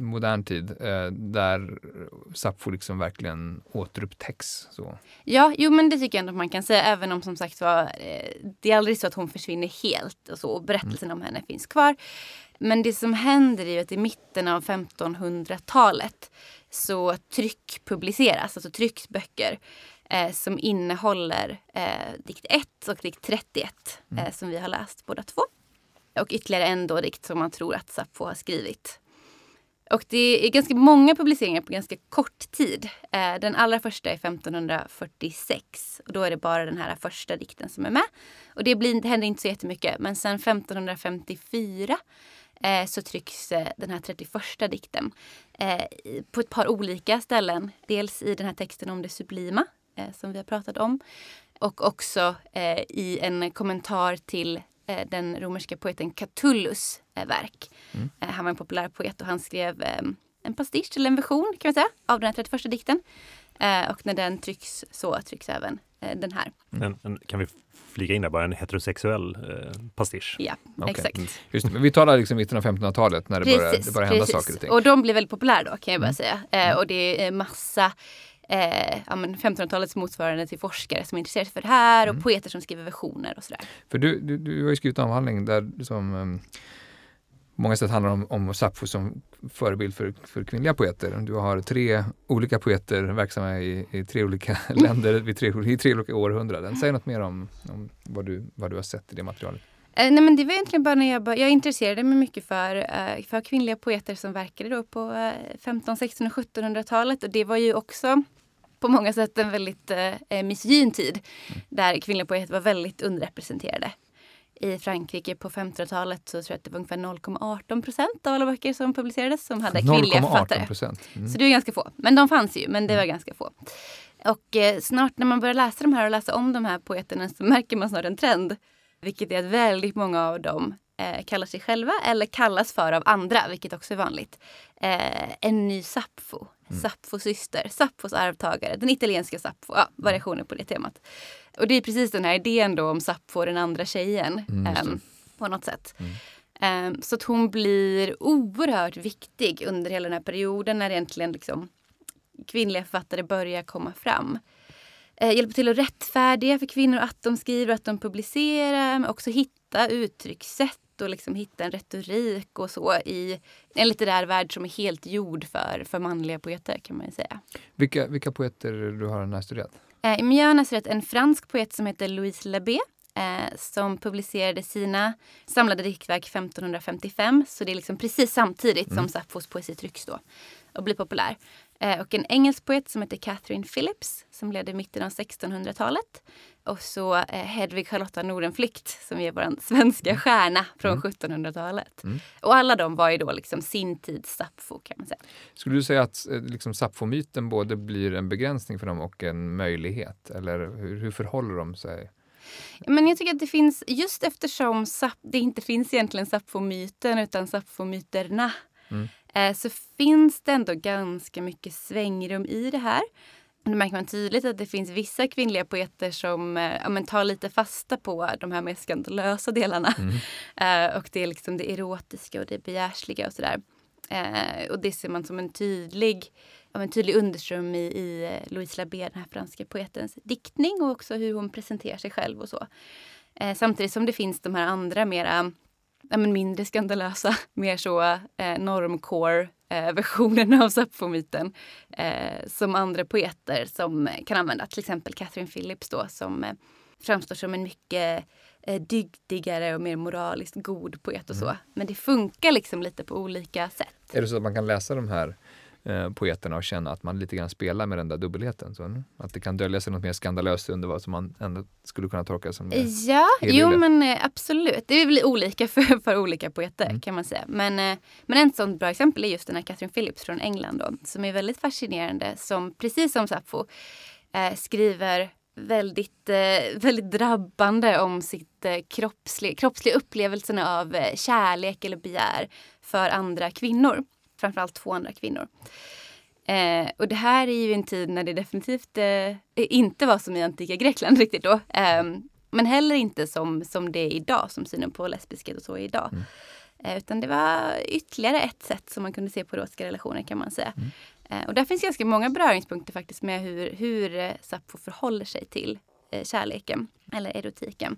S1: modern tid eh, där Sappho liksom verkligen återupptäcks? Så.
S2: Ja, jo men det tycker jag ändå man kan säga. Även om som sagt var, eh, det är aldrig så att hon försvinner helt och så. Och berättelsen mm. om henne finns kvar. Men det som händer är ju att i mitten av 1500-talet så tryck publiceras, alltså trycks böcker eh, som innehåller eh, dikt 1 och dikt 31 mm. eh, som vi har läst båda två. Och ytterligare en då dikt som man tror att Sappho har skrivit. Och det är ganska många publiceringar på ganska kort tid. Eh, den allra första är 1546 och då är det bara den här första dikten som är med. Och det, blir, det händer inte så jättemycket men sen 1554 eh, så trycks eh, den här 31 dikten på ett par olika ställen. Dels i den här texten om det sublima som vi har pratat om och också eh, i en kommentar till eh, den romerska poeten Catullus verk. Mm. han var en populär poet och han skrev en pastisch eller en version kan man säga av den här 31 dikten. och när den trycks så trycks även den här.
S3: En, en, kan vi flika in där bara, en heterosexuell eh, pastisch.
S2: Ja, okay. exakt. Mm.
S1: Just det, men vi talar liksom mitten av 1500-talet när det precis, börjar, det börjar hända saker och ting.
S2: Och de blir väldigt populära då kan jag bara mm. säga. Eh, mm. och det är massa eh, ja, 1500-talets motsvarande till forskare som är intresserade för det här och mm. poeter som skriver versioner och sådär.
S1: För du, du, du har ju skrivit en avhandling där som um, många sätt handlar om, om Sappho som förebild för, för kvinnliga poeter. Du har tre olika poeter verksamma i, i tre olika länder vid tre, i tre olika århundraden. Säg något mer om, om vad, du, vad du har sett i det materialet.
S2: Eh, nej men det var egentligen bara när jag, bara, jag intresserade mig mycket för, eh, för kvinnliga poeter som verkade då på eh, 15, 16 och 1700-talet. Och det var ju också på många sätt en väldigt eh, misgyn tid mm. där kvinnliga poeter var väldigt underrepresenterade i Frankrike på 1500-talet så tror jag att det var ungefär 0,18 procent av alla böcker som publicerades som hade kvinnliga författare. Mm. Så det är ganska få. Men de fanns ju, men det var mm. ganska få. Och eh, snart när man börjar läsa de här och läsa om de här poeterna så märker man snart en trend. Vilket är att väldigt många av dem eh, kallar sig själva eller kallas för av andra, vilket också är vanligt. Eh, en ny Sappho, mm. Sapphos syster, Sapphos arvtagare, den italienska Sappho, ja, variationer på det temat. Och det är precis den här idén då om Sappho, den andra tjejen, mm, um, på något sätt. Mm. Um, så att hon blir oerhört viktig under hela den här perioden när egentligen liksom kvinnliga författare börjar komma fram. Uh, hjälper till att rättfärdiga för kvinnor att de skriver, att de publicerar, men också hitta uttryckssätt och liksom hitta en retorik och så i en litterär värld som är helt gjord för, för manliga poeter kan man ju säga.
S1: Vilka, vilka poeter du har närstuderat?
S2: Eh, I har närstuderat en fransk poet som heter Louise Labé eh, som publicerade sina samlade diktverk 1555. Så det är liksom precis samtidigt mm. som Sapphos poesi trycks då och blir populär. Eh, och en engelsk poet som heter Catherine Phillips som levde i mitten av 1600-talet. Och så eh, Hedvig Charlotta Nordenflykt som är vår svenska mm. stjärna från mm. 1700-talet. Mm. Och alla de var ju då liksom sin tids Sappho kan man säga.
S1: Skulle du säga att eh, liksom Sappho-myten både blir en begränsning för dem och en möjlighet? Eller hur, hur förhåller de sig?
S2: Men jag tycker att det finns, just eftersom det inte finns egentligen Sappho-myten utan Sappho-myterna mm. Eh, så finns det ändå ganska mycket svängrum i det här. då märker man tydligt att det finns vissa kvinnliga poeter som eh, ja, men tar lite fasta på de här mer skandalösa delarna.
S1: Mm.
S2: Eh, och det är liksom det erotiska och det begärsliga och sådär. Eh, och det ser man som en tydlig, ja, en tydlig underström i, i Louise Labé, den här franska poetens diktning och också hur hon presenterar sig själv och så. Eh, samtidigt som det finns de här andra mera ja, men mindre skandalösa, mer så eh, normcore eh, av Sappho-myten eh, som andra poeter som kan använda. Till exempel Catherine Phillips då som eh, framstår som en mycket eh, dygdigare och mer moraliskt god poet och så.
S1: Mm.
S2: Men det funkar liksom lite på olika sätt.
S1: Är det så att man kan läsa de här eh, poeterna och känna att man lite grann spelar med den där dubbelheten? Så, mm, att det kan dölja sig något mer skandalöst under vad som man ändå skulle kunna tolka som det.
S2: Ja, jo men eh, absolut. Det blir olika för, för olika poeter
S1: Mm.
S2: kan man säga. Men, eh, men en sån bra exempel är just den här Catherine Phillips från England då, som är väldigt fascinerande som precis som Sappho eh, skriver väldigt, eh, väldigt drabbande om sitt eh, kroppsliga, kroppsliga upplevelserna av eh, kärlek eller begär för andra kvinnor. Framförallt två andra kvinnor. Eh, och det här är ju en tid när det definitivt eh, inte var som i antika Grekland riktigt då. Eh, men heller inte som, som det är idag, som synen på lesbiskhet och så är idag.
S1: Mm.
S2: Eh, utan det var ytterligare ett sätt som man kunde se på erotiska relationer kan man säga.
S1: Mm.
S2: Eh, och där finns ganska många beröringspunkter faktiskt med hur, hur eh, Sappho förhåller sig till eh, kärleken eller erotiken.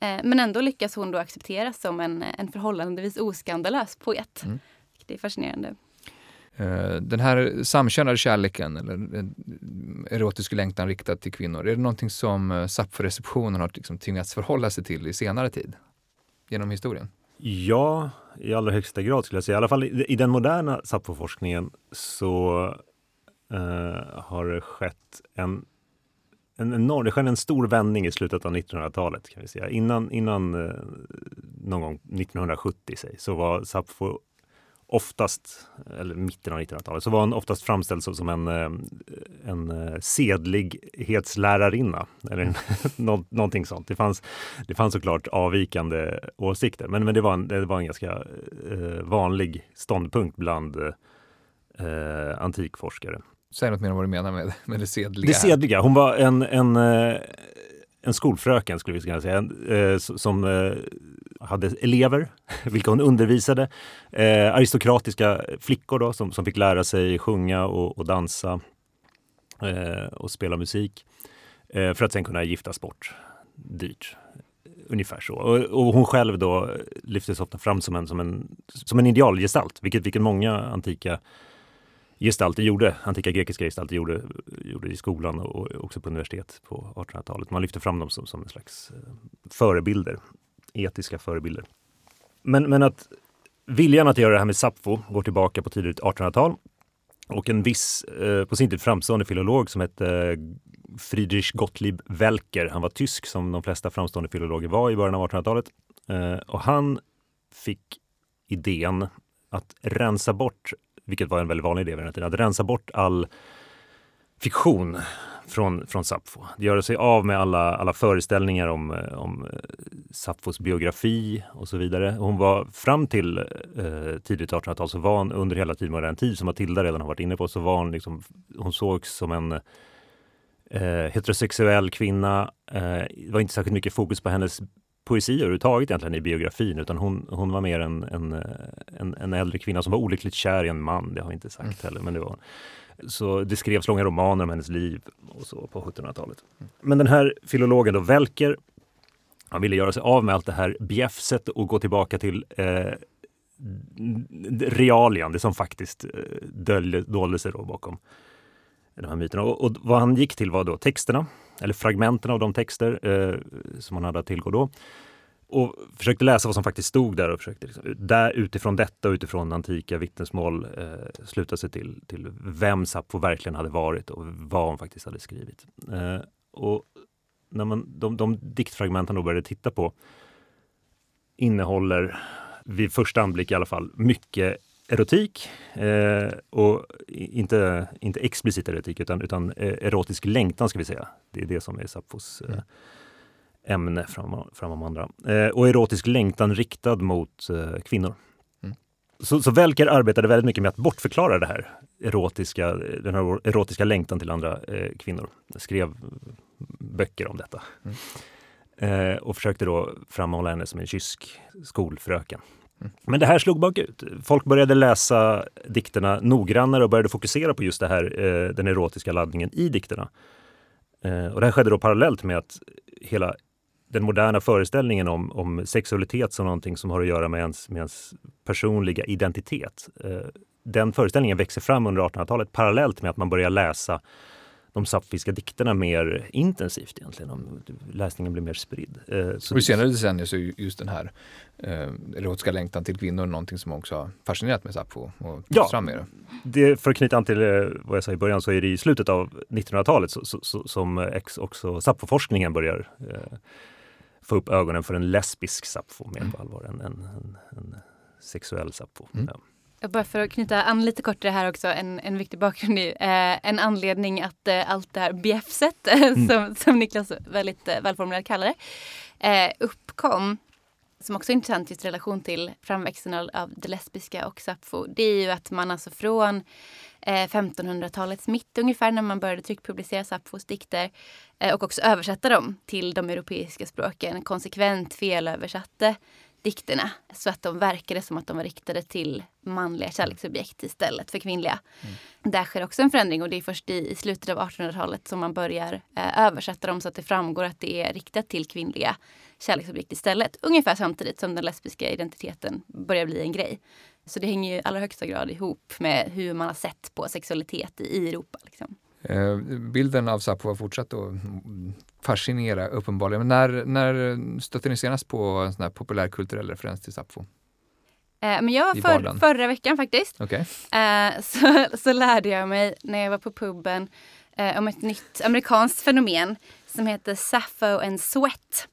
S2: Eh, men ändå lyckas hon då accepteras som en, en förhållandevis oskandalös poet.
S1: Mm.
S2: Det är fascinerande.
S1: Eh, den här samkönade kärleken eller eh, erotisk längtan riktad till kvinnor, är det någonting som eh, Sappho-receptionen har liksom tvingats förhålla sig till i senare tid? Genom historien?
S3: Ja, i allra högsta grad skulle jag säga. I alla fall i, i den moderna Sappho-forskningen så eh, har det skett en, en enorm, det skedde en stor vändning i slutet av 1900-talet kan vi säga. Innan, innan eh, någon gång 1970 säg, så var Sappho oftast, eller mitten av 1900-talet, så var han oftast framställd som, en, eh, en eh, sedlighetslärarinna eller någonting sånt. Det fanns, det fanns såklart avvikande åsikter, men, men det, var en, det var en ganska eh, vanlig ståndpunkt bland eh, antikforskare.
S1: Säg något mer om vad du menar med, med det sedliga.
S3: Det sedliga, hon var en, en, en skolfröken skulle vi kunna säga, en, eh, som eh, hade elever, vilka hon undervisade. Eh, aristokratiska flickor då, som, som fick lära sig sjunga och, och dansa eh, och spela musik eh, för att sen kunna giftas bort dyrt. Ungefär så. Och, och hon själv då lyftes ofta fram som en, som en, som en idealgestalt, vilket, vilket många antika gestalter gjorde, antika grekiska gestalter gjorde, gjorde i skolan och också på universitet på 1800-talet. Man lyfte fram dem som, som en slags eh, förebilder, etiska förebilder. Men, men att viljan att göra det här med Sappho går tillbaka på tidigt 1800-tal och en viss, eh, på sin tid framstående filolog som hette eh, Friedrich Gottlieb Welker. Han var tysk som de flesta framstående filologer var i början av 1800-talet. Eh, och han fick idén att rensa bort vilket var en väldigt vanlig idé vid den här tiden, att rensa bort all fiktion från, från Sappho. Göra sig av med alla, alla föreställningar om, eh, om eh, Sapphos biografi och så vidare. Hon var fram till eh, tidigt 1800-tal så var hon under hela tiden modern tid, som Matilda redan har varit inne på, så var hon liksom, hon sågs som en eh, heterosexuell kvinna. Eh, det var inte särskilt mycket fokus på hennes poesi överhuvudtaget egentligen i biografin utan hon, hon var mer en, en, en, en äldre kvinna som var olyckligt kär i en man. Det har jag inte sagt heller. Men det var, så det skrevs långa romaner om hennes liv och så på 1700-talet. Men den här filologen då, Welker, han ville göra sig av med allt det här bjäfset och gå tillbaka till eh, realian, det som faktiskt eh, dolde sig då bakom de här myterna. Och, och vad han gick till var då texterna, eller fragmenten av de texter eh, som han hade att tillgå då. Och försökte läsa vad som faktiskt stod där och försökte liksom, där, utifrån detta och utifrån antika vittnesmål eh, sluta sig till, till vem Sappho verkligen hade varit och vad hon faktiskt hade skrivit. Eh, och när man, de, de diktfragmenten då började titta på innehåller vid första anblick i alla fall mycket erotik eh, och inte, inte explicit erotik utan, utan eh, erotisk längtan ska vi säga. Det är det som är Sapphos eh, ämne framom, framom andra. Eh, och erotisk längtan riktad mot eh, kvinnor.
S1: Mm.
S3: Så, så Welker arbetade väldigt mycket med att bortförklara det här erotiska, den här erotiska längtan till andra eh, kvinnor. Jag skrev böcker om detta. Mm. Och försökte då framhålla henne som en kysk skolfröken. Men det här slog bakut. Folk började läsa dikterna noggrannare och började fokusera på just det här, eh, den erotiska laddningen i dikterna. Eh, och det här skedde då parallellt med att hela den moderna föreställningen om, om sexualitet som någonting som har att göra med ens, med ens personliga identitet. Eh, den föreställningen växer fram under 1800-talet parallellt med att man börjar läsa de sapfiska dikterna mer intensivt egentligen. Om läsningen blir mer spridd.
S1: Eh, så och I senare decennier så är just den här eh, erotiska längtan till kvinnor någonting som också har fascinerat med Sappho och ja, fram med det.
S3: det. För att knyta an till eh, vad jag sa i början så är det i slutet av 1900-talet så, så, så, som också Sappho-forskningen börjar eh, få upp ögonen för en lesbisk Sappho mer på allvar än en, en, en sexuell Sappho. Mm. Ja.
S2: Bara för att knyta an lite kort till det här också, en, en viktig bakgrund. Eh, en anledning att eh, allt det här bjäfset, eh, mm. som, som Niklas väldigt eh, välformulerat kallar det, eh, uppkom som också är intressant just i relation till framväxten av det lesbiska och Sappho, det är ju att man alltså från 1500-talets mitt ungefär när man började tryckpublicera Sapphos dikter och också översätta dem till de europeiska språken konsekvent felöversatte dikterna så att de verkade som att de var riktade till manliga kärleksobjekt istället för kvinnliga. Mm. Där sker också en förändring och det är först i, i slutet av 1800-talet som man börjar eh, översätta dem så att det framgår att det är riktat till kvinnliga kärleksobjekt istället. Ungefär samtidigt som den lesbiska identiteten börjar bli en grej. Så det hänger ju i allra högsta grad ihop med hur man har sett på sexualitet i Europa. Liksom.
S1: Eh, bilden av Sappo har fortsatt att fascinera uppenbarligen. Men när, när stötte ni senast på en sån här populärkulturell referens till Sappo?
S2: Eh, men jag för, förra veckan faktiskt.
S1: Okay.
S2: Eh, så, så lärde jag mig när jag var på puben eh, om ett nytt amerikanskt fenomen som heter Sappho and Sweat.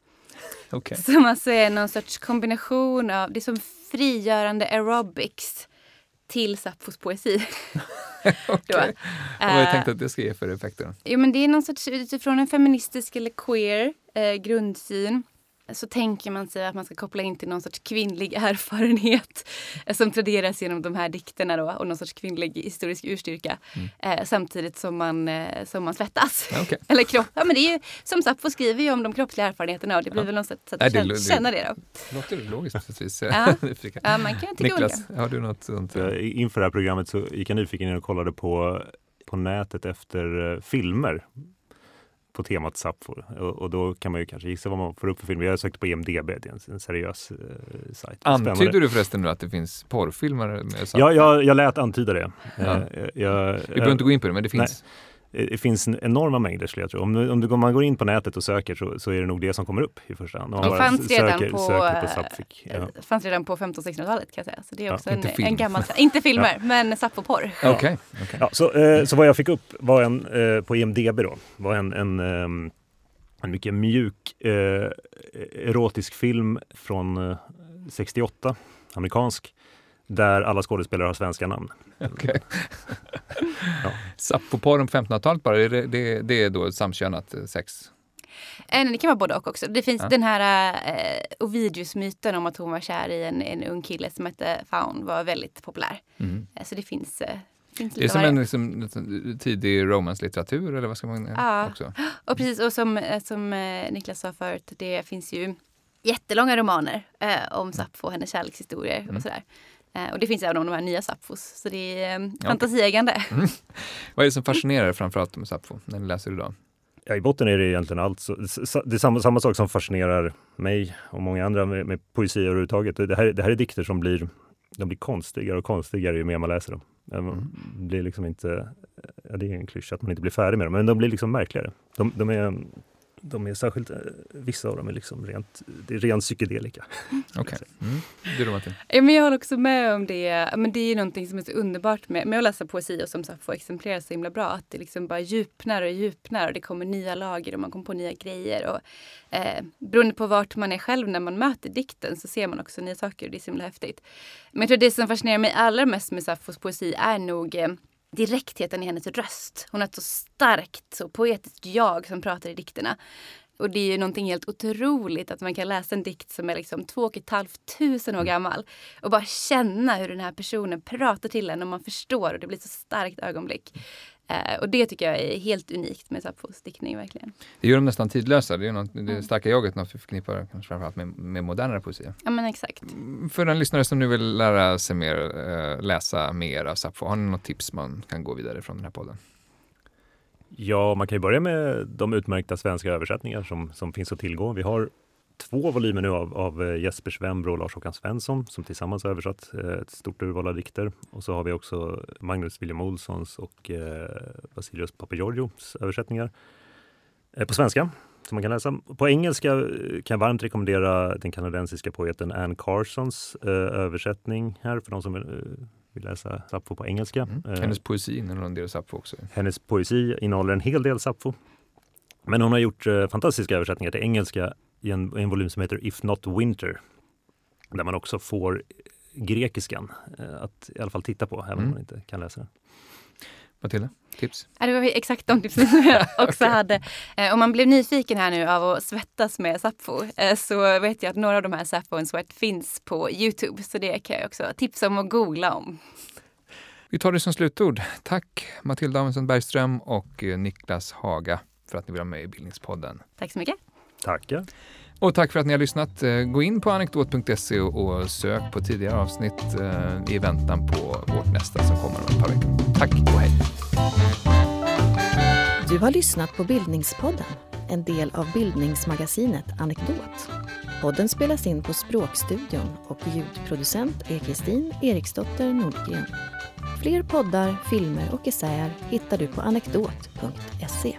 S1: Okay.
S2: Som alltså är någon sorts kombination av, det är som frigörande aerobics till Sappos poesi.
S1: okay. Vad har jag tänkt att det ska ge för effekter?
S2: Jo, men det är någon sorts utifrån en feministisk eller queer eh, grundsyn så tänker man sig att man ska koppla in till någon sorts kvinnlig erfarenhet eh, som traderas genom de här dikterna då, och någon sorts kvinnlig historisk urstyrka mm. eh, samtidigt som man, eh, som man svettas.
S1: Okay.
S2: Eller kropp. Ja, men det är ju, som Sappho skriver ju om de kroppsliga erfarenheterna och det blir ja. väl något sätt, att Nej, det, känna det. Då.
S1: Det låter logiskt precis.
S2: Ja. ja, man kan tycka
S1: Niklas, olika. har du något sånt?
S3: Inför det här programmet så gick jag nyfiken in och kollade på på nätet efter filmer på temat Sappho. Och, och, då kan man ju kanske gissa vad man får upp för film. Jag sökte på IMDB, det är en, en seriös eh, sajt.
S1: Antyder du förresten nu att det finns porrfilmer med Sappho?
S3: Ja, jag, jag lät antyda det.
S1: Ja. Eh, jag, Vi behöver inte gå in på det, men det finns. Nej.
S3: Eh, det finns enorma mängder skulle jag tro. Om, om, du, om man går in på nätet och söker så, så, är det nog det som kommer upp i första hand.
S2: det fanns redan, söker, på, söker på ja. fanns redan på 1500-1600-talet kan jag säga. Så det är också ja, en, en, gammal, inte filmer, ja. men Sappo-porr.
S1: Okay, okay.
S3: Ja, så, eh, så vad jag fick upp var en, eh, på IMDB då, var en, en, eh, en mycket mjuk eh, erotisk film från 68, eh, amerikansk där alla skådespelare har svenska namn.
S1: Okay. ja. Sappoporren på 1500-talet bara, det, det, det är då samkönat eh, sex?
S2: Eh, det kan vara både och också. Det finns ja. den här eh, Ovidius-myten om att hon var kär i en, en ung kille som hette Faun var väldigt populär. Mm. Eh, så det finns eh,
S1: det är som en liksom, tidig romanslitteratur eller vad ska man
S2: ja.
S1: också?
S2: Och precis, och som, som Niklas sa förut, det finns ju jättelånga romaner eh, om Sappho och hennes kärlekshistorier mm. och sådär. Eh, och det finns även om de här nya Sapfos. Så det är eh, fantasieggande. Mm.
S1: Vad är det som fascinerar framförallt med Sappho när ni läser idag?
S3: Ja, I botten är det egentligen allt. Så, det är samma, samma sak som fascinerar mig och många andra med, med poesi överhuvudtaget. Det här, det här är dikter som blir, de blir konstigare och konstigare ju mer man läser dem. Mm. blir liksom inte, ja, det är en klyscha att man inte blir färdig med dem, men de blir liksom märkligare. De, de är de är särskilt, eh, vissa av dem är liksom rent, det är ren psykedelika.
S1: Okej. Okay. Mm. Du då Martin?
S2: Ja, men jag håller också med om det. Men det är någonting som är så underbart med, med att läsa poesi och som så får exemplera så himla bra. Att det liksom bara djupnar och djupnar och det kommer nya lager och man kommer på nya grejer. Och, eh, beroende på vart man är själv när man möter dikten så ser man också nya saker och det är så himla häftigt. Men jag tror det som fascinerar mig allra mest med Saffos poesi är nog eh, direktheten i hennes röst. Hon har ett så starkt och poetiskt jag som pratar i dikterna. Och det är ju någonting helt otroligt att man kan läsa en dikt som är liksom två och ett halvt tusen år
S3: Mm.
S2: gammal och bara känna hur den här personen pratar till en och man förstår och det blir så starkt ögonblick. Eh, och det tycker jag är helt unikt med Sapfos diktning verkligen.
S1: Det gör dem nästan tidlösa. Det är något, det
S2: Mm.
S1: starka jaget, något vi förknippar kanske framförallt med, med modernare poesi.
S2: Ja men exakt.
S1: För den lyssnare som nu vill lära sig mer, eh, läsa mer av Sappho, har ni något tips man kan gå vidare från den här podden?
S3: Ja, man kan ju börja med de utmärkta svenska översättningar som, som finns att tillgå. Vi har två volymer nu av, av eh, Jesper Svembro och Lars-Håkan Svensson som tillsammans har översatt eh, ett stort urval av dikter. Och så har vi också Magnus William Olssons och eh, Vasilios Papageorgios översättningar eh, på svenska som man kan läsa. På engelska eh, kan jag varmt rekommendera den kanadensiska poeten Anne Carsons eh, översättning här för de som vill, eh, vill läsa Sappho på engelska.
S1: Mm. Hennes poesi innehåller en del Sappho också.
S3: hennes poesi innehåller en hel del Sappho. Men hon har gjort eh, fantastiska översättningar till engelska i en, en volym som heter If Not Winter. Där man också får grekiskan eh, att i alla fall titta på, även
S1: Mm.
S3: om man inte kan läsa den.
S1: Matilda, tips?
S2: Ja, det var exakt de tipsen som jag också hade. Eh, om man blev nyfiken här nu av att svettas med Sappho eh, så vet jag att några av de här Sappho and Sweat finns på Youtube. Så det kan jag också tipsa om att googla om.
S1: Vi tar det som slutord. Tack Matilda Amundsen Bergström och eh, Niklas Haga för att ni vill vara med i Bildningspodden.
S2: Tack så mycket.
S3: Tackar!
S1: Och tack för att ni har lyssnat. Eh, Gå in på anekdot.se och sök på tidigare avsnitt eh, i väntan på vårt nästa som kommer om ett par veckor. Tack och hej!
S4: Du har lyssnat på Bildningspodden, en del av bildningsmagasinet Anekdot. Podden spelas in på Språkstudion och ljudproducent är Kristin Eriksdotter Nordgren. Fler poddar, filmer och essäer hittar du på anekdot.se.